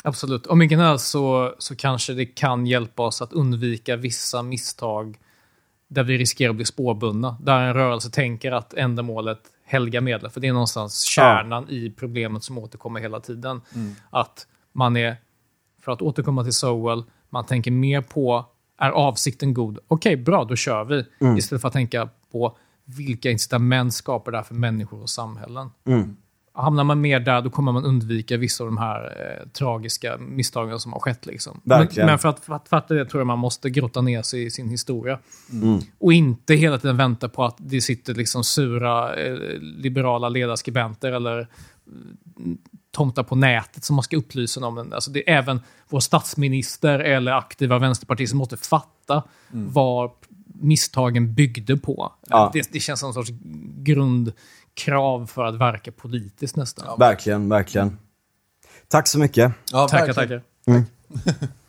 Absolut. Om inget annat så, så kanske det kan hjälpa oss att undvika vissa misstag där vi riskerar att bli spårbundna. Där en rörelse tänker att ändamålet helgar medlet. För det är någonstans kärnan i problemet som återkommer hela tiden. Att man är, för att återkomma till Sowell, man tänker mer på, är avsikten god? Okej, bra, då kör vi. Istället för att tänka på vilka incitament skapar det här för människor och samhällen. Hamnar man mer där, då kommer man undvika vissa av de här eh, tragiska misstagen som har skett. Liksom. Men, men för att, för att fatta det tror jag man måste grotta ner sig i sin historia. Och inte hela tiden vänta på att det sitter liksom sura eh, liberala ledarskribenter eller mm, tomtar på nätet som man ska upplysa om. den. Alltså det är även vår statsminister eller aktiva vänsterpartister som måste fatta vad misstagen byggde på. Ja. Det, det känns som en sorts grundkrav för att verka politiskt nästan. Verkligen, verkligen. Tack så mycket. Ja, tackar, tackar.